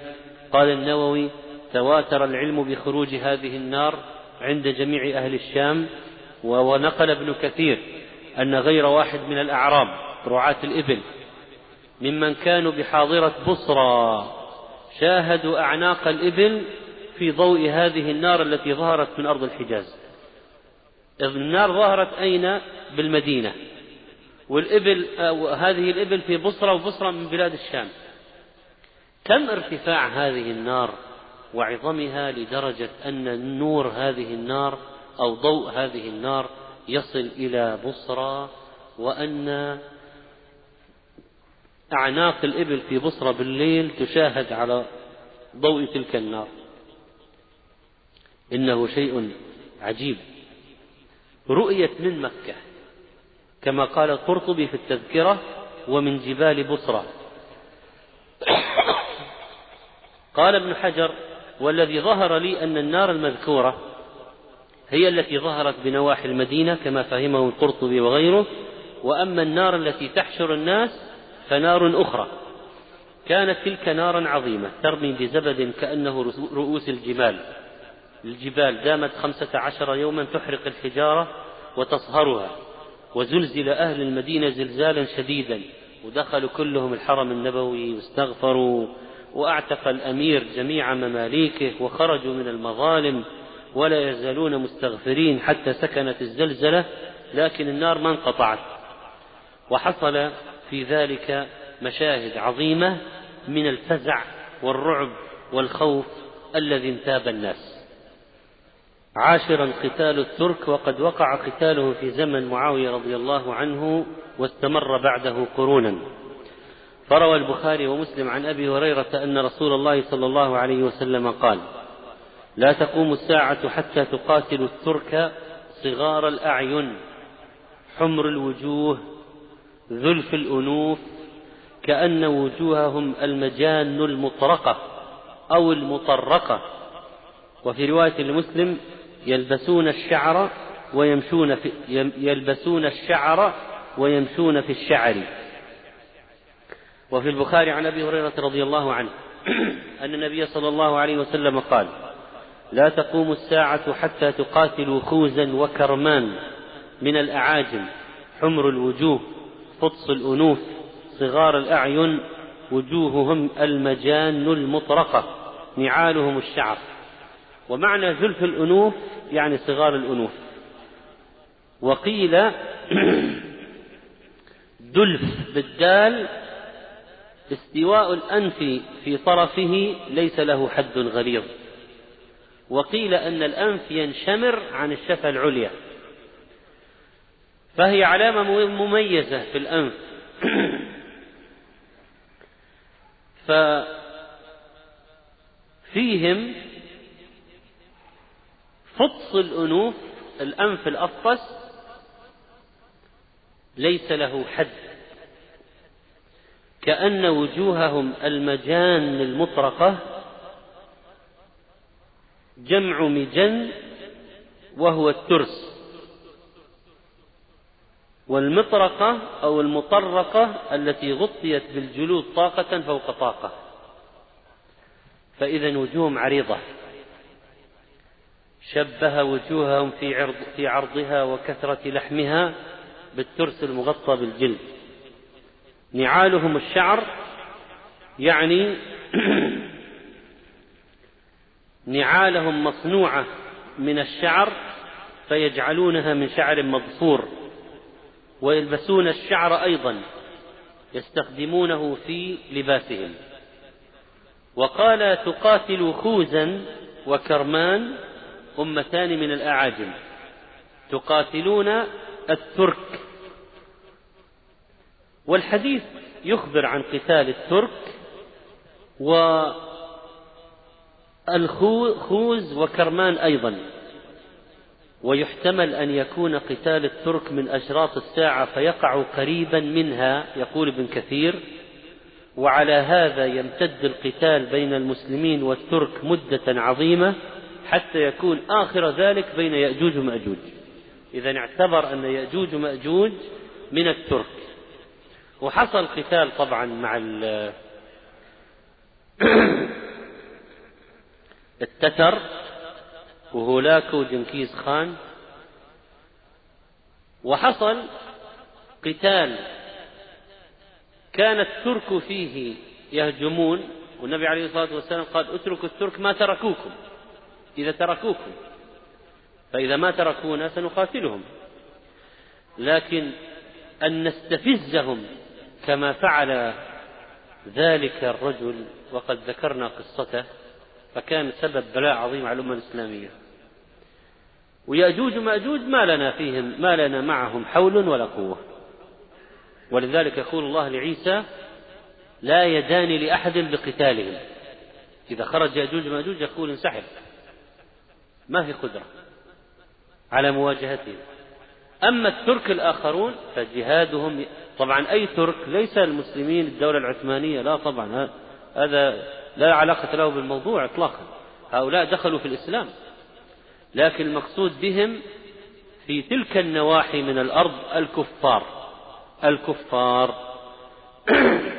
A: قال النووي تواتر العلم بخروج هذه النار عند جميع أهل الشام ونقل ابن كثير أن غير واحد من الأعراب رعاة الإبل ممن كانوا بحاضرة بصرى شاهدوا أعناق الإبل في ضوء هذه النار التي ظهرت من أرض الحجاز. النار ظهرت أين؟ بالمدينة. والإبل هذه الإبل في بصرة وبصرة من بلاد الشام. كم ارتفاع هذه النار وعظمها لدرجة أن نور هذه النار أو ضوء هذه النار يصل إلى بصرى وأن أعناق الإبل في بصرة بالليل تشاهد على ضوء تلك النار. إنه شيء عجيب. رؤيت من مكة كما قال القرطبي في التذكرة ومن جبال بصرة. قال ابن حجر والذي ظهر لي أن النار المذكورة هي التي ظهرت بنواحي المدينة كما فهمه القرطبي وغيره. وأما النار التي تحشر الناس فنار أخرى. كانت تلك نارا عظيمة ترمي بزبد كأنه رؤوس الجمال الجبال دامت خمسة عشر يوما تحرق الحجارة وتصهرها وزلزل أهل المدينة زلزالا شديدا ودخلوا كلهم الحرم النبوي واستغفروا وأعتق الأمير جميع مماليكه وخرجوا من المظالم ولا يزالون مستغفرين حتى سكنت الزلزلة لكن النار ما انقطعت. وحصل في ذلك مشاهد عظيمة من الفزع والرعب والخوف الذي انتاب الناس. عاشرا قتال الترك وقد وقع قتاله في زمن معاوية رضي الله عنه واستمر بعده قرونا. فروى البخاري ومسلم عن أبي هريرة أن رسول الله صلى الله عليه وسلم قال لا تقوم الساعة حتى تقاتل الترك صغار الأعين حمر الوجوه ذلف الأنوف كأن وجوههم المجان المطرقة أو المطرقة. وفي رواية لمسلم يلبسون الشعر ويمشون في يلبسون الشعر ويمشون في الشعر. وفي البخاري عن أبي هريرة رضي الله عنه أن النبي صلى الله عليه وسلم قال لا تقوم الساعة حتى تقاتلوا خوزا وكرمان من الأعاجم حمر الوجوه فطس الأنوف صغار الأعين وجوههم المجان المطرقة نعالهم الشعر. ومعنى زلف الأنوف يعني صغار الأنوف. وقيل دلف بالدال استواء الأنف في طرفه ليس له حد غليظ. وقيل أن الأنف ينشمر عن الشفة العليا. فهي علامة مميزة في الأنف. ففيهم فطس الأنوف الأنف الأفطس ليس له حد. كأن وجوههم المجان المطرقة جمع مجن وهو الترس. والمطرقة أو المطرقة التي غطيت بالجلود طاقة فوق طاقة. فإذا وجوههم عريضة. شبه وجوههم في عرض في عرضها وكثرة لحمها بالترس المغطى بالجلد. نعالهم الشعر يعني نعالهم مصنوعة من الشعر فيجعلونها من شعر مضفور ويلبسون الشعر أيضا يستخدمونه في لباسهم. وقال تقاتل خوزا وكرمان أمتان من الأعاجم. تقاتلون الترك. والحديث يخبر عن قتال الترك والخوز وكرمان أيضا. ويحتمل أن يكون قتال الترك من أشراط الساعة فيقع قريبا منها يقول ابن كثير. وعلى هذا يمتد القتال بين المسلمين والترك مدة عظيمة حتى يكون آخر ذلك بين يأجوج ومأجوج. إذا اعتبر أن يأجوج ومأجوج من الترك. وحصل قتال طبعا مع التتر. وهولاكو وجنكيز خان. وحصل قتال كان الترك فيه يهجمون. والنبي عليه الصلاة والسلام قال اتركوا الترك ما تركوكم. إذا تركوكم فإذا ما تركونا سنقاتلهم. لكن أن نستفزهم كما فعل ذلك الرجل وقد ذكرنا قصته فكان سبب بلاء عظيم على الأمة الإسلامية. ويأجوج ومأجوج ما لنا فيهم ما لنا معهم حول ولا قوة. ولذلك يقول الله لعيسى لا يدان لأحد بقتالهم. إذا خرج يأجوج ومأجوج يقول انسحب. ما في قدرة على مواجهتهم. أما الترك الآخرون فجهادهم طبعا أي ترك ليس المسلمين الدولة العثمانية لا طبعا هذا لا علاقة له بالموضوع إطلاقا. هؤلاء دخلوا في الإسلام. لكن المقصود بهم في تلك النواحي من الأرض الكفار. الكفار.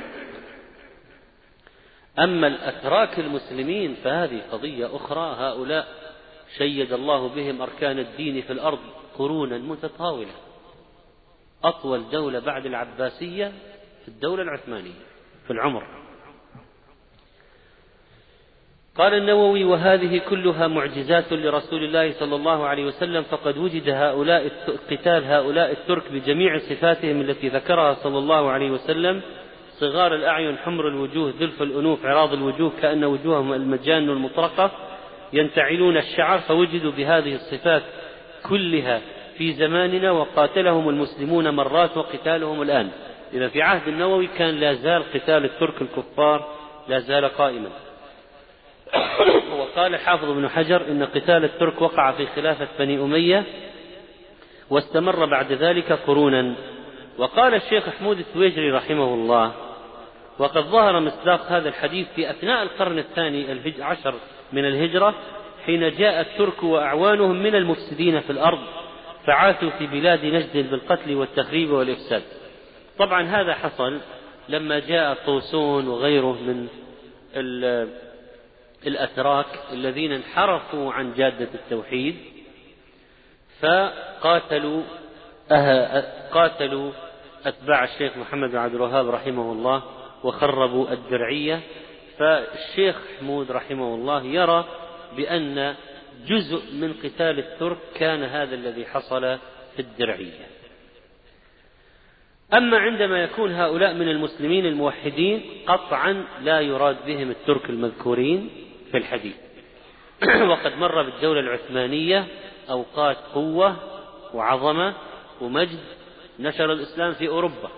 A: أما الأتراك المسلمين فهذه قضية أخرى. هؤلاء شيد الله بهم أركان الدين في الأرض قرونا متطاولة. أطول دولة بعد العباسية في الدولة العثمانية في العمر. قال النووي وهذه كلها معجزات لرسول الله صلى الله عليه وسلم فقد وجد هؤلاء قتال هؤلاء الترك بجميع صفاتهم التي ذكرها صلى الله عليه وسلم. صغار الأعين حمر الوجوه ذلف الأنوف عراض الوجوه كأن وجوههم المجان المطرقة ينتعلون الشعر فوجدوا بهذه الصفات كلها في زماننا وقاتلهم المسلمون مرات وقتالهم الآن. إذا في عهد النووي كان لا زال قتال الترك الكفار لا زال قائما. وقال الحافظ ابن حجر إن قتال الترك وقع في خلافة بني أمية واستمر بعد ذلك قرونا. وقال الشيخ حمود التويجري رحمه الله وقد ظهر مصداق هذا الحديث في أثناء القرن الثاني عشر من الهجرة حين جاء الترك وأعوانهم من المفسدين في الأرض فعاثوا في بلاد نجد بالقتل والتخريب والإفساد. طبعا هذا حصل لما جاء طوسون وغيره من الأتراك الذين انحرفوا عن جادة التوحيد فقاتلوا أه قاتلوا أتباع الشيخ محمد بن عبد الوهاب رحمه الله وخربوا الدرعية فالشيخ حمود رحمه الله يرى بأن جزء من قتال الترك كان هذا الذي حصل في الدرعية أما عندما يكون هؤلاء من المسلمين الموحدين قطعا لا يراد بهم الترك المذكورين. في الحديث. وقد مر بالدولة العثمانية أوقات قوة وعظمة ومجد نشر الإسلام في أوروبا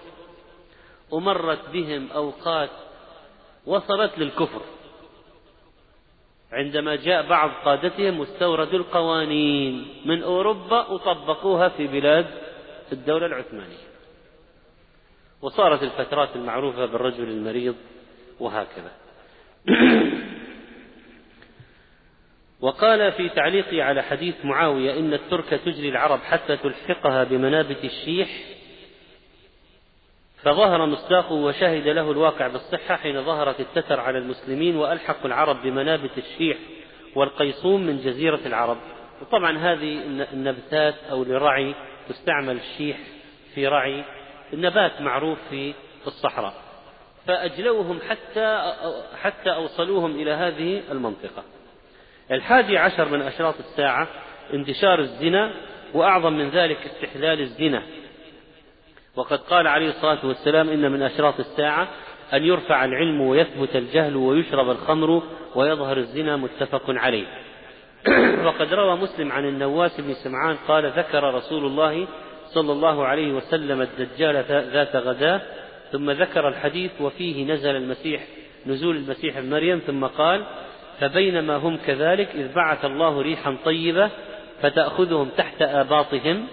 A: ومرت بهم أوقات وصلت للكفر. عندما جاء بعض قادتهم واستوردوا القوانين من أوروبا وطبقوها في بلاد الدولة العثمانية. وصارت الفترات المعروفة بالرجل المريض وهكذا. وقال في تعليقه على حديث معاوية إن الترك تجري العرب حتى تلحقها بمنابت الشيح فظهر مصداقه وشهد له الواقع بالصحة حين ظهرت التتر على المسلمين وألحقوا العرب بمنابت الشيح والقيصوم من جزيرة العرب. وطبعا هذه النبتات أو لرعي تستعمل الشيح في رعي النبات معروف في الصحراء. فأجلوهم حتى حتى أوصلوهم إلى هذه المنطقة. الحادي عشر من أشراط الساعة انتشار الزنا وأعظم من ذلك استحلال الزنا. وقد قال عليه الصلاة والسلام إن من أشراط الساعة أن يرفع العلم ويثبت الجهل ويشرب الخمر ويظهر الزنا متفق عليه. وقد روى مسلم عن النواس بن سمعان قال ذكر رسول الله صلى الله عليه وسلم الدجال ذات غداة ثم ذكر الحديث وفيه نزل المسيح نزول المسيح مريم ثم قال فبينما هم كذلك إذ بعث الله ريحا طيبة فتأخذهم تحت آباطهم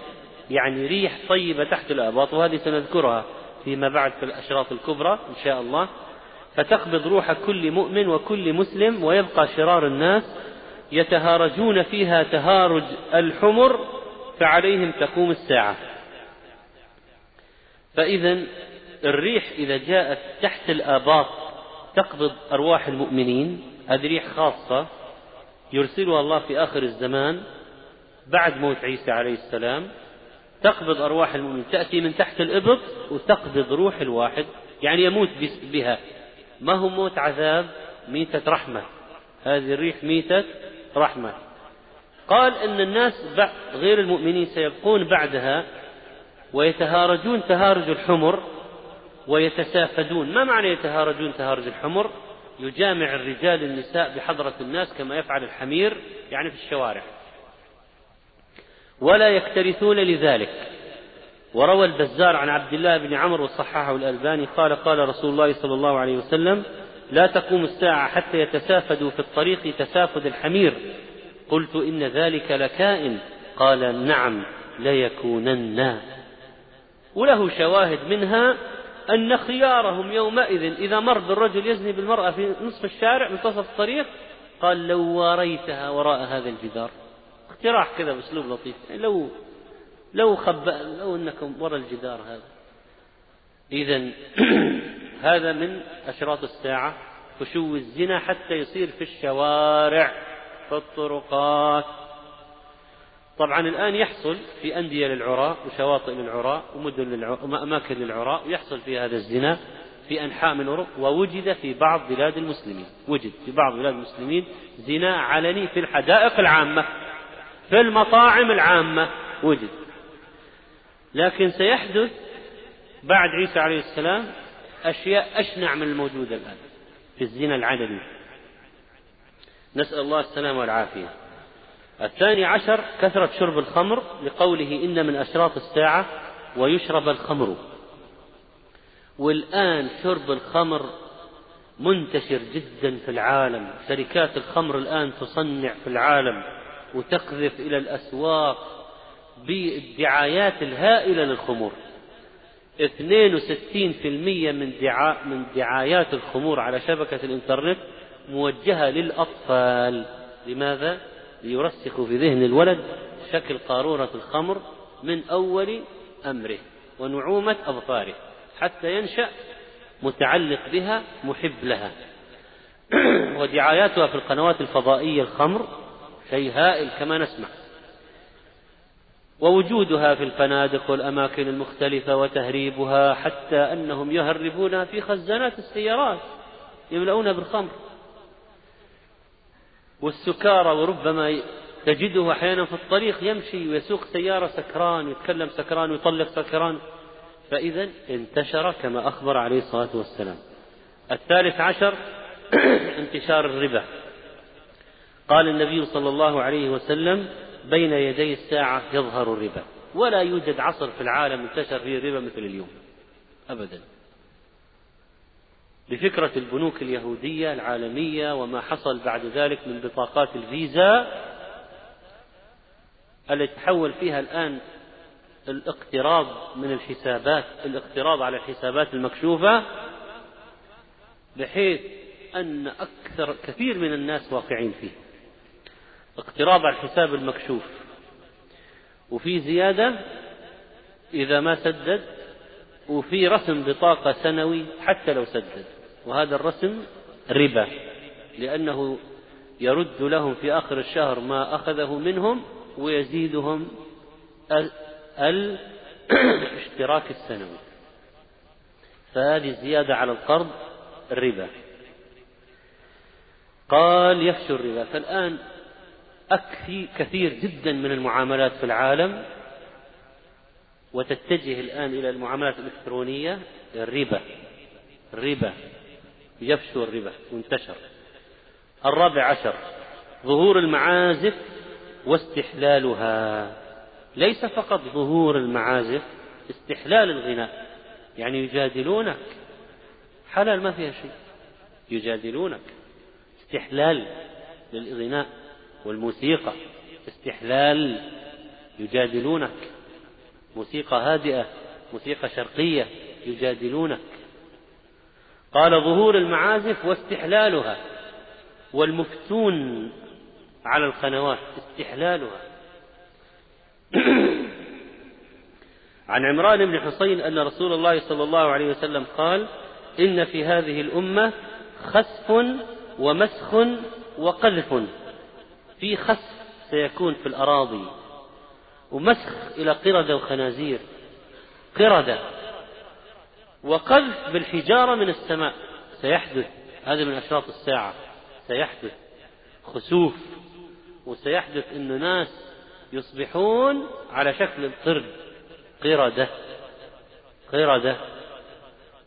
A: يعني ريح طيبة تحت الآباط وهذه سنذكرها فيما بعد في الأشراط الكبرى إن شاء الله. فتقبض روح كل مؤمن وكل مسلم ويبقى شرار الناس يتهارجون فيها تهارج الحمر فعليهم تقوم الساعة. فإذا الريح إذا جاءت تحت الآباط تقبض أرواح المؤمنين هذه ريح خاصة يرسلها الله في آخر الزمان بعد موت عيسى عليه السلام. تقبض أرواح المؤمنين تأتي من تحت الإبط وتقبض روح الواحد يعني يموت بها. ما هو موت عذاب؟ ميتة رحمة. هذه الريح ميتة رحمة. قال أن الناس غير المؤمنين سيبقون بعدها ويتهارجون تهارج الحمر ويتسافدون ما معنى يتهارجون تهارج الحمر؟ يجامع الرجال النساء بحضرة الناس كما يفعل الحمير يعني في الشوارع. ولا يكترثون لذلك. وروى البزار عن عبد الله بن عمرو وصححه الألباني قال قال رسول الله صلى الله عليه وسلم لا تقوم الساعة حتى يتسافدوا في الطريق تسافد الحمير. قلت إن ذلك لكائن. قال نعم ليكونن. وله شواهد منها أن خيارهم يومئذ إذا مر بالرجل يزني بالمرأة في نصف الشارع منتصف الطريق قال لو واريتها وراء هذا الجدار. اقتراح كذا بأسلوب لطيف. يعني لو لو خب لو أنكم ورا الجدار هذا. إذا هذا من أشراط الساعة. فشو الزنا حتى يصير في الشوارع في الطرقات. طبعا الآن يحصل في أندية للعراء وشواطئ للعراء ومدن للعراء وأماكن للعراء يحصل في هذا الزنا في أنحاء من أوروبا ووجد في بعض بلاد المسلمين. وجد في بعض بلاد المسلمين زنا علني في الحدائق العامة في المطاعم العامة. وجد. لكن سيحدث بعد عيسى عليه السلام أشياء أشنع من الموجودة الآن في الزنا العلني نسأل الله السلامة والعافية. الثاني عشر كثرة شرب الخمر لقوله إن من أشراط الساعة ويشرب الخمر. والآن شرب الخمر منتشر جدا في العالم. شركات الخمر الآن تصنع في العالم وتقذف إلى الأسواق بالدعايات الهائلة للخمور. 62% من دعاء من دعايات الخمور على شبكة الإنترنت موجهة للأطفال. لماذا؟ ليرسخوا في ذهن الولد شكل قارورة الخمر من أول أمره ونعومة أظفاره حتى ينشأ متعلق بها محب لها. ودعاياتها في القنوات الفضائية الخمر شيء هائل كما نسمع. ووجودها في الفنادق والأماكن المختلفة وتهريبها حتى أنهم يهربونها في خزانات السيارات يملؤونها بالخمر. والسكارى وربما تجده أحيانا في الطريق يمشي ويسوق سيارة سكران يتكلم سكران ويطلق سكران. فإذا انتشر كما أخبر عليه الصلاة والسلام. الثالث عشر انتشار الربا. قال النبي صلى الله عليه وسلم بين يدي الساعة يظهر الربا. ولا يوجد عصر في العالم انتشر فيه الربا مثل اليوم. أبدا. بفكرة البنوك اليهودية العالمية وما حصل بعد ذلك من بطاقات الفيزا التي تحول فيها الآن الاقتراض من الحسابات الاقتراض على الحسابات المكشوفة بحيث أن أكثر كثير من الناس واقعين فيه. اقتراض على الحساب المكشوف. وفي زيادة إذا ما سدد وفي رسم بطاقة سنوي حتى لو سدد. وهذا الرسم ربا لأنه يرد لهم في آخر الشهر ما أخذه منهم ويزيدهم الاشتراك السنوي. فهذه الزيادة على القرض الربا قال يفشو الربا. فالآن أكثي كثير جدا من المعاملات في العالم وتتجه الآن إلى المعاملات الإلكترونية الربا. الربا. يفشو الربا وانتشر الرابع عشر ظهور المعازف واستحلالها. ليس فقط ظهور المعازف استحلال الغناء. يعني يجادلونك. حلال ما فيها شيء. يجادلونك. استحلال للغناء والموسيقى. استحلال. يجادلونك. موسيقى هادئة موسيقى شرقية يجادلونك. قال ظهور المعازف واستحلالها والمفتون على القنوات استحلالها. عن عمران بن حصين أن رسول الله صلى الله عليه وسلم قال إن في هذه الأمة خسف ومسخ وقذف. في خسف سيكون في الأراضي ومسخ إلى قردة وخنازير قردة. وقذف بالحجارة من السماء. سيحدث. هذا من أشراط الساعة. سيحدث. خسوف. وسيحدث أن ناس يصبحون على شكل القرد قردة. قردة.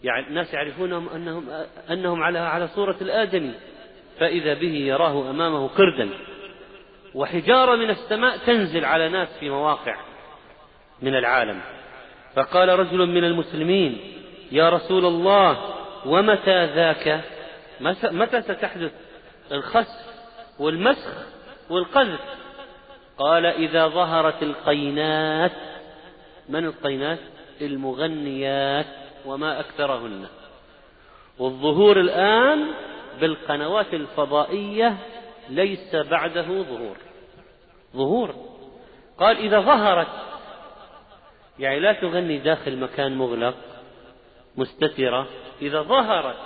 A: يعني الناس يعرفونهم أنهم أنهم على على صورة الآدمي فإذا به يراه أمامه قردا. وحجارة من السماء تنزل على ناس في مواقع من العالم. فقال رجل من المسلمين يا رسول الله ومتى ذاك؟ متى ستحدث؟ الخسف والمسخ والقذف. قال إذا ظهرت القينات من القينات؟ المغنيات وما أكثرهن. والظهور الآن بالقنوات الفضائية ليس بعده ظهور. ظهور. قال إذا ظهرت يعني لا تغني داخل مكان مغلق. مستترة إذا ظهرت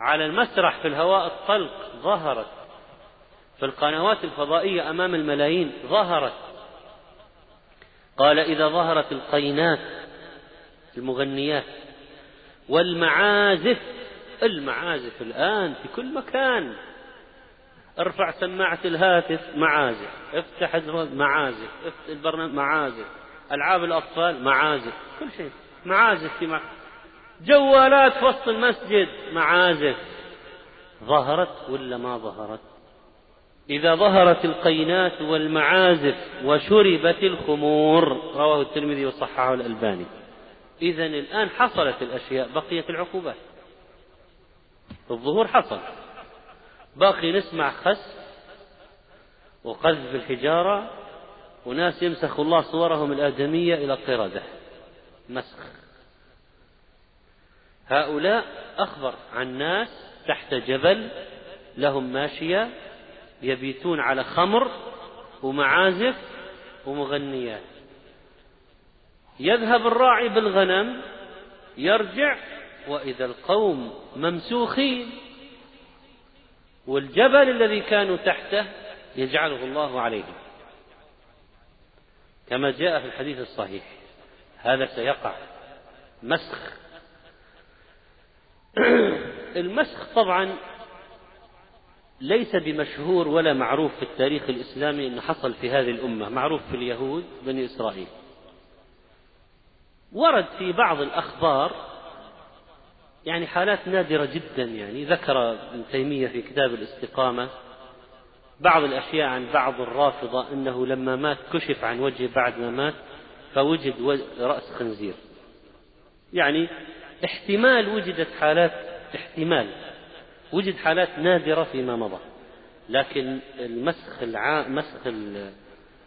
A: على المسرح في الهواء الطلق ظهرت في القنوات الفضائية أمام الملايين ظهرت. قال إذا ظهرت القينات المغنيات والمعازف المعازف الآن في كل مكان. ارفع سماعة الهاتف معازف. افتح معازف. البرنامج معازف. ألعاب الأطفال معازف. كل شيء. معازف في مع... جوالات في وسط المسجد معازف. ظهرت ولا ما ظهرت؟ إذا ظهرت القينات والمعازف وشربت الخمور رواه الترمذي وصححه الألباني. إذا الآن حصلت الأشياء بقيت العقوبات. الظهور حصل. باقي نسمع خس وقذف الحجارة وناس يمسخ الله صورهم الآدمية إلى قردة مسخ. هؤلاء أخبر عن ناس تحت جبل لهم ماشية يبيتون على خمر ومعازف ومغنيات. يذهب الراعي بالغنم يرجع وإذا القوم ممسوخين والجبل الذي كانوا تحته يجعله الله عليهم. كما جاء في الحديث الصحيح. هذا سيقع. مسخ. المسخ طبعا ليس بمشهور ولا معروف في التاريخ الإسلامي أنه حصل في هذه الأمة. معروف في اليهود بني إسرائيل. ورد في بعض الأخبار يعني حالات نادرة جدا يعني ذكر ابن تيمية في كتاب الاستقامة بعض الأشياء عن بعض الرافضة أنه لما مات كشف عن وجهه بعد ما مات فوجد رأس خنزير. يعني احتمال وجدت حالات احتمال. وجد حالات نادرة فيما مضى. لكن المسخ الع... مسخ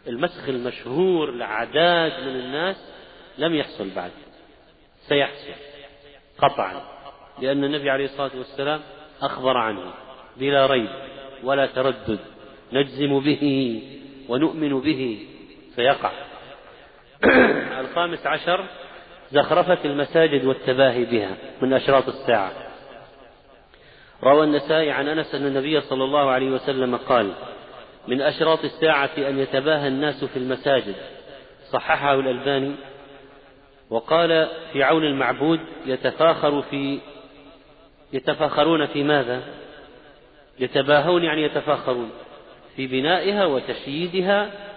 A: المسخ المشهور لعداد من الناس لم يحصل بعد. سيحصل قطعا. لأن النبي عليه الصلاة والسلام أخبر عنه بلا ريب ولا تردد. نجزم به ونؤمن به. سيقع الخامس عشر زخرفة المساجد والتباهي بها من أشراط الساعة. روى النسائي عن أنس أن النبي صلى الله عليه وسلم قال من أشراط الساعة أن يتباهى الناس في المساجد. صححه الألباني. وقال في عون المعبود يتفاخر في يتفاخرون في ماذا؟ يتباهون يعني يتفاخرون في بنائها وتشييدها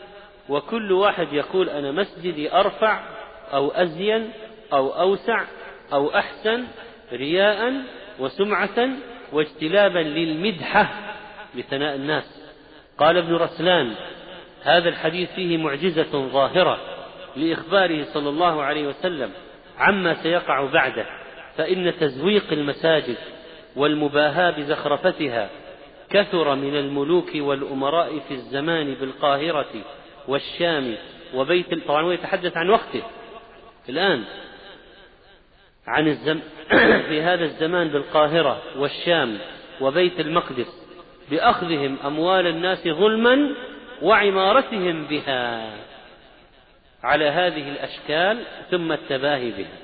A: وكل واحد يقول أنا مسجدي أرفع أو أزين أو أوسع أو أحسن رياء وسمعة واجتلابا للمدحة لثناء الناس. قال ابن رسلان هذا الحديث فيه معجزة ظاهرة لإخباره صلى الله عليه وسلم عما سيقع بعده فإن تزويق المساجد والمباهاة بزخرفتها كثر من الملوك والأمراء في الزمان بالقاهرة والشام وبيت طبعا هو يتحدث عن وقته. الآن عن الزم في هذا الزمان بالقاهرة والشام وبيت المقدس بأخذهم أموال الناس ظلما وعمارتهم بها على هذه الأشكال ثم التباهي بها.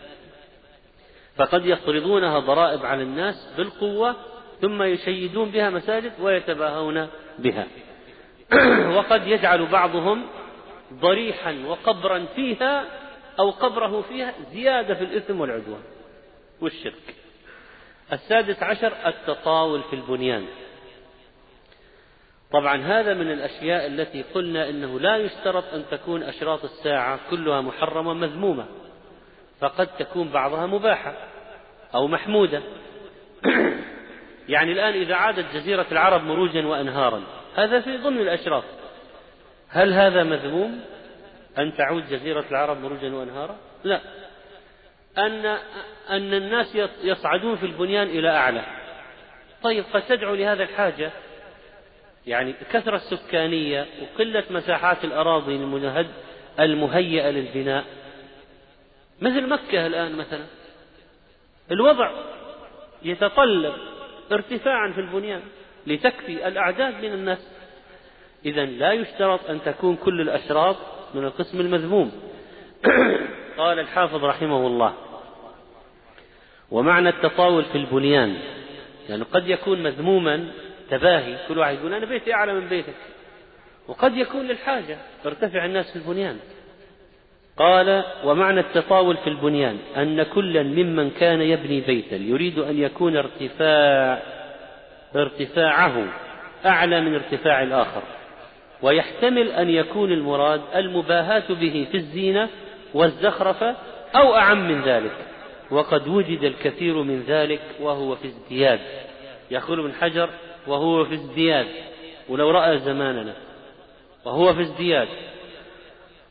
A: فقد يفرضونها ضرائب على الناس بالقوة ثم يشيدون بها مساجد ويتباهون بها. وقد يجعل بعضهم ضريحا وقبرا فيها أو قبره فيها زيادة في الإثم والعدوان والشرك. السادس عشر التطاول في البنيان. طبعا هذا من الأشياء التي قلنا إنه لا يشترط أن تكون أشراط الساعة كلها محرمة مذمومة فقد تكون بعضها مباحة أو محمودة. يعني الآن إذا عادت جزيرة العرب مروجا وأنهارا هذا في ضمن الأشراط هل هذا مذموم؟ أن تعود جزيرة العرب مروجا وأنهارا؟ لا. أن أن الناس يصعدون في البنيان إلى أعلى. طيب قد تدعو لهذا الحاجة؟ يعني كثرة السكانية وقلة مساحات الأراضي المهيئة للبناء. مثل مكة الآن مثلا. الوضع يتطلب ارتفاعا في البنيان. لتكفي الأعداد من الناس. إذا لا يشترط أن تكون كل الأشراط من القسم المذموم. قال الحافظ رحمه الله ومعنى التطاول في البنيان يعني قد يكون مذموما تباهي كل واحد يقول أنا بيتي أعلى من بيتك وقد يكون للحاجة ارتفع الناس في البنيان. قال ومعنى التطاول في البنيان أن كلا ممن كان يبني بيتا يريد أن يكون ارتفاع ارتفاعه أعلى من ارتفاع الآخر ويحتمل أن يكون المراد المباهاة به في الزينة والزخرفة أو أعم من ذلك وقد وجد الكثير من ذلك وهو في ازدياد. يقول ابن حجر وهو في ازدياد ولو رأى زماننا وهو في ازدياد.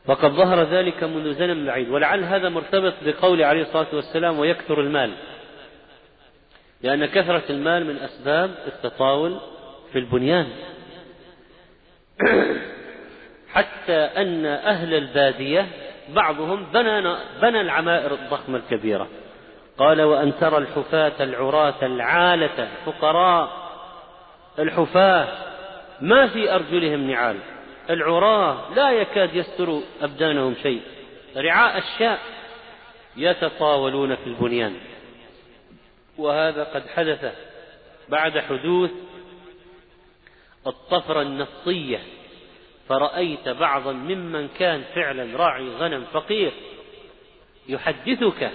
A: وقد ظهر ذلك منذ زمن بعيد ولعل هذا مرتبط بقول عليه الصلاة والسلام ويكثر المال. لأن كثرة المال من أسباب التطاول في البنيان. حتى أن أهل البادية بعضهم بنى بنى العمائر الضخمة الكبيرة. قال وأن ترى الحفاة العراة العالة الفقراء الحفاة ما في أرجلهم نعال. العراة لا يكاد يستر أبدانهم شيء. رعاء الشاء يتطاولون في البنيان. وهذا قد حدث بعد حدوث الطفرة النفطية. فرأيت بعضا ممن كان فعلا راعي غنم فقير يحدثك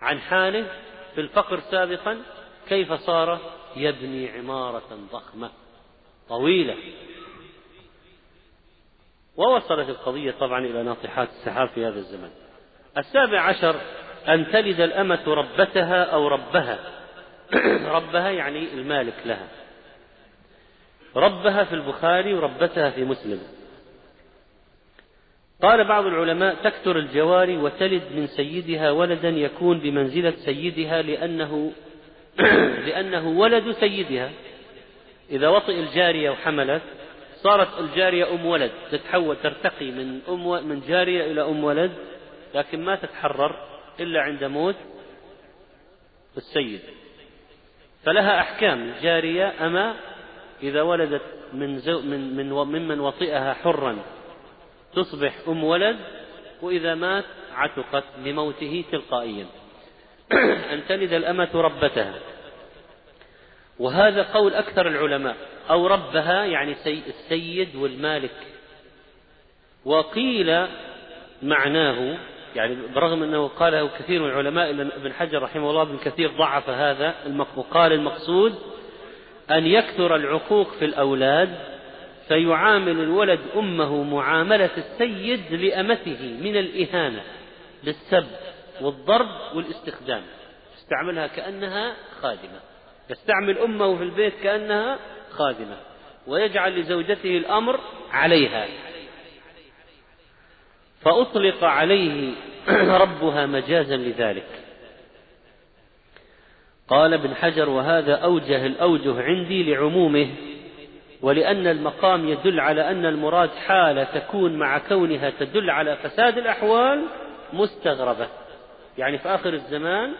A: عن حاله في الفقر سابقا كيف صار يبني عمارة ضخمة طويلة. ووصلت القضية طبعا إلى ناطحات السحاب في هذا الزمن. السابع عشر أن تلد الأمة ربتها أو ربها. ربها يعني المالك لها. ربها في البخاري وربتها في مسلم. قال بعض العلماء تكثر الجواري وتلد من سيدها ولدا يكون بمنزلة سيدها لأنه لأنه ولد سيدها. إذا وطئ الجارية وحملت صارت الجارية أم ولد تتحول ترتقي من أم من جارية إلى أم ولد لكن ما تتحرر. إلا عند موت السيد. فلها أحكام الجارية أما إذا ولدت من زو من من ممن وطئها حرا تصبح أم ولد وإذا مات عتقت لموته تلقائيا. أن تلد الأمة ربتها. وهذا قول أكثر العلماء. أو ربها يعني السيد والمالك. وقيل معناه يعني برغم أنه قاله كثير من العلماء إلا ابن حجر رحمه الله ابن كثير ضعف هذا وقال المقصود أن يكثر العقوق في الأولاد فيعامل الولد أمه معاملة السيد لأمته من الإهانة بالسب والضرب والاستخدام. يستعملها كأنها خادمة. يستعمل أمه في البيت كأنها خادمة. ويجعل لزوجته الأمر عليها. فأطلق عليه ربها مجازا لذلك. قال ابن حجر وهذا أوجه الأوجه عندي لعمومه ولأن المقام يدل على أن المراد حالة تكون مع كونها تدل على فساد الأحوال مستغربة. يعني في آخر الزمان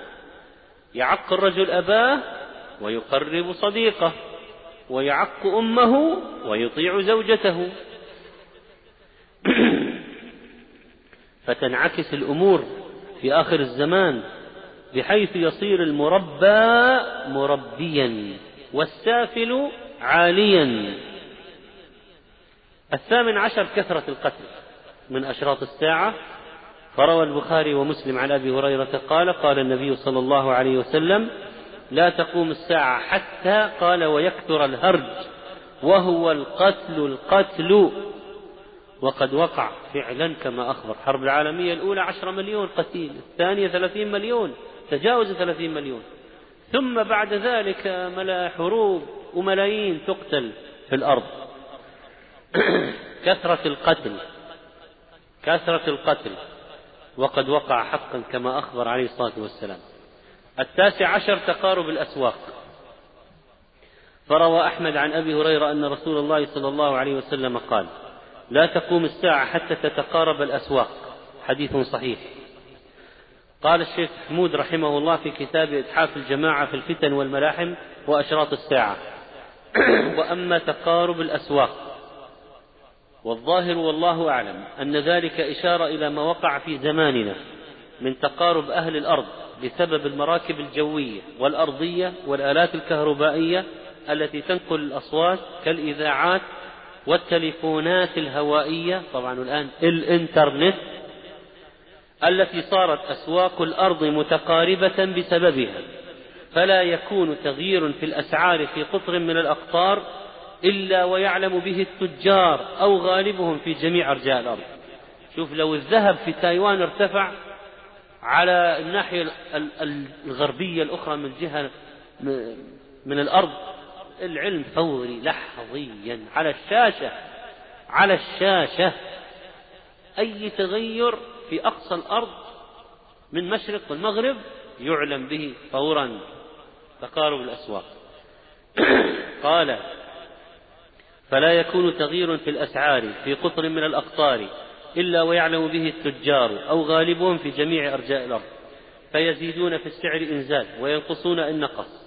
A: يعق الرجل أباه ويقرب صديقه ويعق أمه ويطيع زوجته. فتنعكس الأمور في آخر الزمان بحيث يصير المربى مربيا والسافل عاليا. الثامن عشر كثرة القتل من أشراط الساعة. فروى البخاري ومسلم عن أبي هريرة قال قال النبي صلى الله عليه وسلم لا تقوم الساعة حتى قال ويكثر الهرج وهو القتل القتل. وقد وقع فعلا كما أخبر. الحرب العالمية الأولى عشر مليون قتيل الثانية ثلاثين مليون تجاوز ثلاثين مليون. ثم بعد ذلك ملا حروب وملايين تقتل في الأرض. كثرة القتل كثرة القتل. وقد وقع حقا كما أخبر عليه الصلاة والسلام. التاسع عشر تقارب الأسواق. فروى أحمد عن أبي هريرة أن رسول الله صلى الله عليه وسلم قال لا تقوم الساعة حتى تتقارب الأسواق. حديث صحيح. قال الشيخ حمود رحمه الله في كتاب إتحاف الجماعة في الفتن والملاحم وأشراط الساعة. وأما تقارب الأسواق. والظاهر والله أعلم أن ذلك إشارة إلى ما وقع في زماننا من تقارب أهل الأرض بسبب المراكب الجوية والأرضية والآلات الكهربائية التي تنقل الأصوات كالإذاعات والتليفونات الهوائية طبعا الآن الإنترنت التي صارت أسواق الأرض متقاربة بسببها فلا يكون تغيير في الأسعار في قطر من الأقطار إلا ويعلم به التجار أو غالبهم في جميع أرجاء الأرض. شوف لو الذهب في تايوان ارتفع على الناحية الغربية الأخرى من جهة من الأرض العلم فوري لحظيا. على الشاشة على الشاشة. أي تغير في أقصى الأرض من مشرق والمغرب يعلم به فورا. تقارب الأسواق. قال فلا يكون تغيير في الأسعار في قطر من الأقطار إلا ويعلم به التجار أو غالبهم في جميع أرجاء الأرض. فيزيدون في السعر إنزال وينقصون إن نقص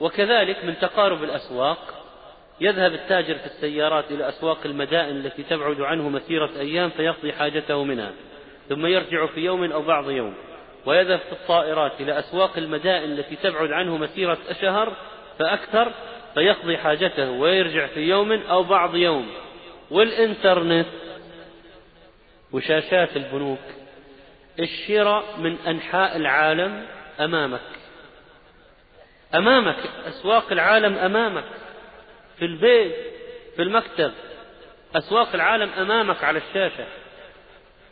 A: وكذلك من تقارب الأسواق يذهب التاجر في السيارات إلى أسواق المدائن التي تبعد عنه مسيرة أيام فيقضي حاجته منها ثم يرجع في يوم أو بعض يوم ويذهب في الطائرات إلى أسواق المدائن التي تبعد عنه مسيرة شهر فأكثر فيقضي حاجته ويرجع في يوم أو بعض يوم. والإنترنت وشاشات البنوك الشراء من أنحاء العالم أمامك. أمامك أسواق العالم أمامك في البيت في المكتب أسواق العالم أمامك على الشاشة.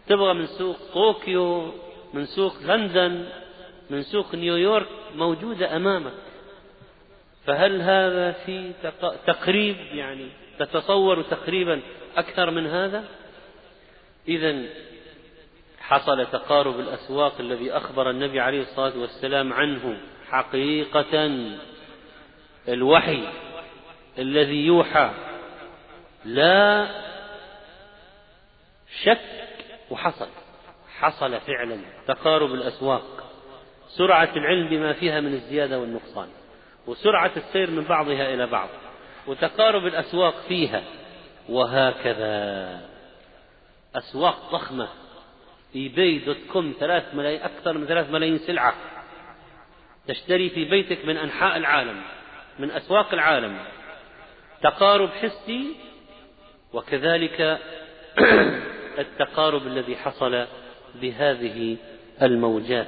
A: تبغى من سوق طوكيو من سوق لندن من سوق نيويورك موجودة أمامك. فهل هذا في تقريب يعني تتصور تقريبا أكثر من هذا؟ إذا حصل تقارب الأسواق الذي أخبر النبي عليه الصلاة والسلام عنه. حقيقة الوحي الذي يوحى. لا شك وحصل حصل فعلا. تقارب الأسواق سرعة العلم بما فيها من الزيادة والنقصان وسرعة السير من بعضها إلى بعض وتقارب الأسواق فيها. وهكذا أسواق ضخمة. eBay dot com ثلاث ملايين أكثر من ثلاث ملايين سلعة. تشتري في بيتك من أنحاء العالم من أسواق العالم تقارب حسي وكذلك التقارب الذي حصل بهذه الموجات.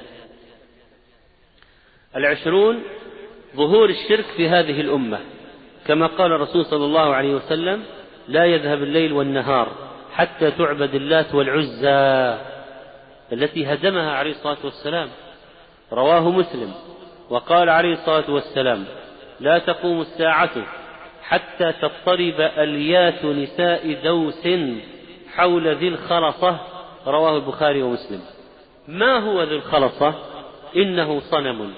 A: العشرون ظهور الشرك في هذه الأمة. كما قال الرسول صلى الله عليه وسلم لا يذهب الليل والنهار حتى تعبد اللات والعزى التي هدمها عليه الصلاة والسلام. رواه مسلم. وقال عليه الصلاة والسلام لا تقوم الساعة حتى تضطرب أليات نساء دوس حول ذي الخلصة. رواه البخاري ومسلم. ما هو ذي الخلصة؟ إنه صنم.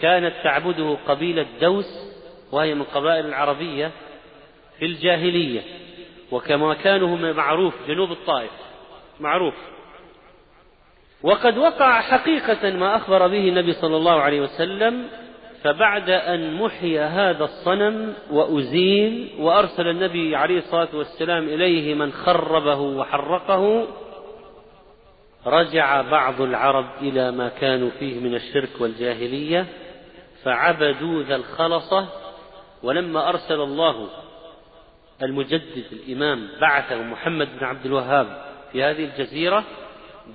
A: كانت تعبده قبيلة دوس وهي من قبائل العربية في الجاهلية وكما كانوا معروف جنوب الطائف معروف. وقد وقع حقيقة ما أخبر به النبي صلى الله عليه وسلم فبعد أن محي هذا الصنم وأزيل وأرسل النبي عليه الصلاة والسلام إليه من خربه وحرقه رجع بعض العرب إلى ما كانوا فيه من الشرك والجاهلية فعبدوا ذا الخلصة ولما أرسل الله المجدد الإمام بعثه محمد بن عبد الوهاب في هذه الجزيرة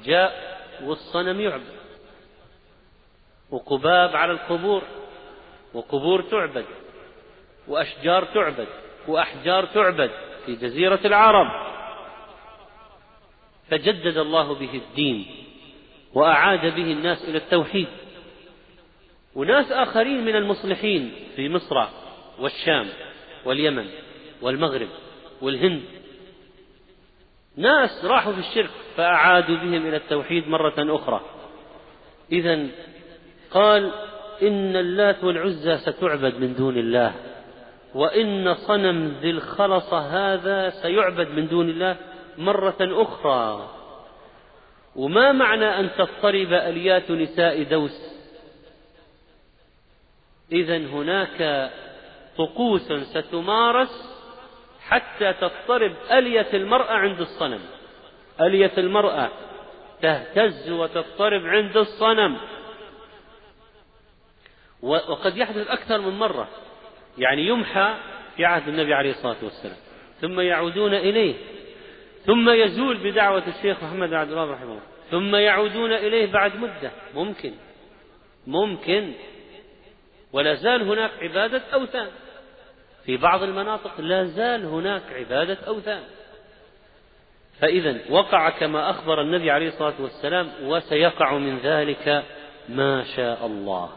A: جاء والصنم يعبد. وقباب على القبور وقبور تعبد وأشجار تعبد وأحجار تعبد في جزيرة العرب. فجدد الله به الدين وأعاد به الناس إلى التوحيد. وناس آخرين من المصلحين في مصر والشام واليمن والمغرب والهند. ناس راحوا في الشرك. فأعادوا بهم إلى التوحيد مرة أخرى. إذا قال إن اللات والعزى ستعبد من دون الله وإن صنم ذي الخلصة هذا سيعبد من دون الله مرة أخرى. وما معنى أن تضطرب أليات نساء دوس؟ إذا هناك طقوس ستمارس حتى تضطرب ألية المرأة عند الصنم. ألية المرأة تهتز وتضطرب عند الصنم. وقد يحدث أكثر من مرة يعني يمحى في عهد النبي عليه الصلاة والسلام ثم يعودون إليه ثم يزول بدعوة الشيخ محمد عبد الله رحمه الله ثم يعودون إليه بعد مدة. ممكن ممكن. ولا زال هناك عبادة أوثان. في بعض المناطق لا زال هناك عبادة أوثان. فإذا وقع كما أخبر النبي عليه الصلاة والسلام وسيقع من ذلك ما شاء الله.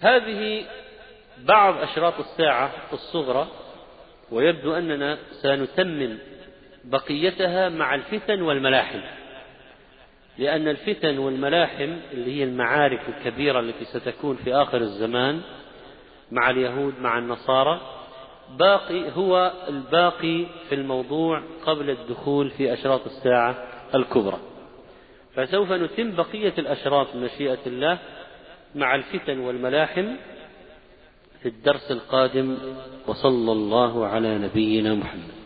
A: هذه بعض أشراط الساعة الصغرى ويبدو أننا سنتمم بقيتها مع الفتن والملاحم لأن الفتن والملاحم اللي هي المعارك الكبيرة التي ستكون في آخر الزمان مع اليهود مع النصارى باقي هو الباقي في الموضوع قبل الدخول في أشراط الساعة الكبرى. فسوف نتم بقية الأشراط بمشيئة الله مع الفتن والملاحم في الدرس القادم وصلى الله على نبينا محمد.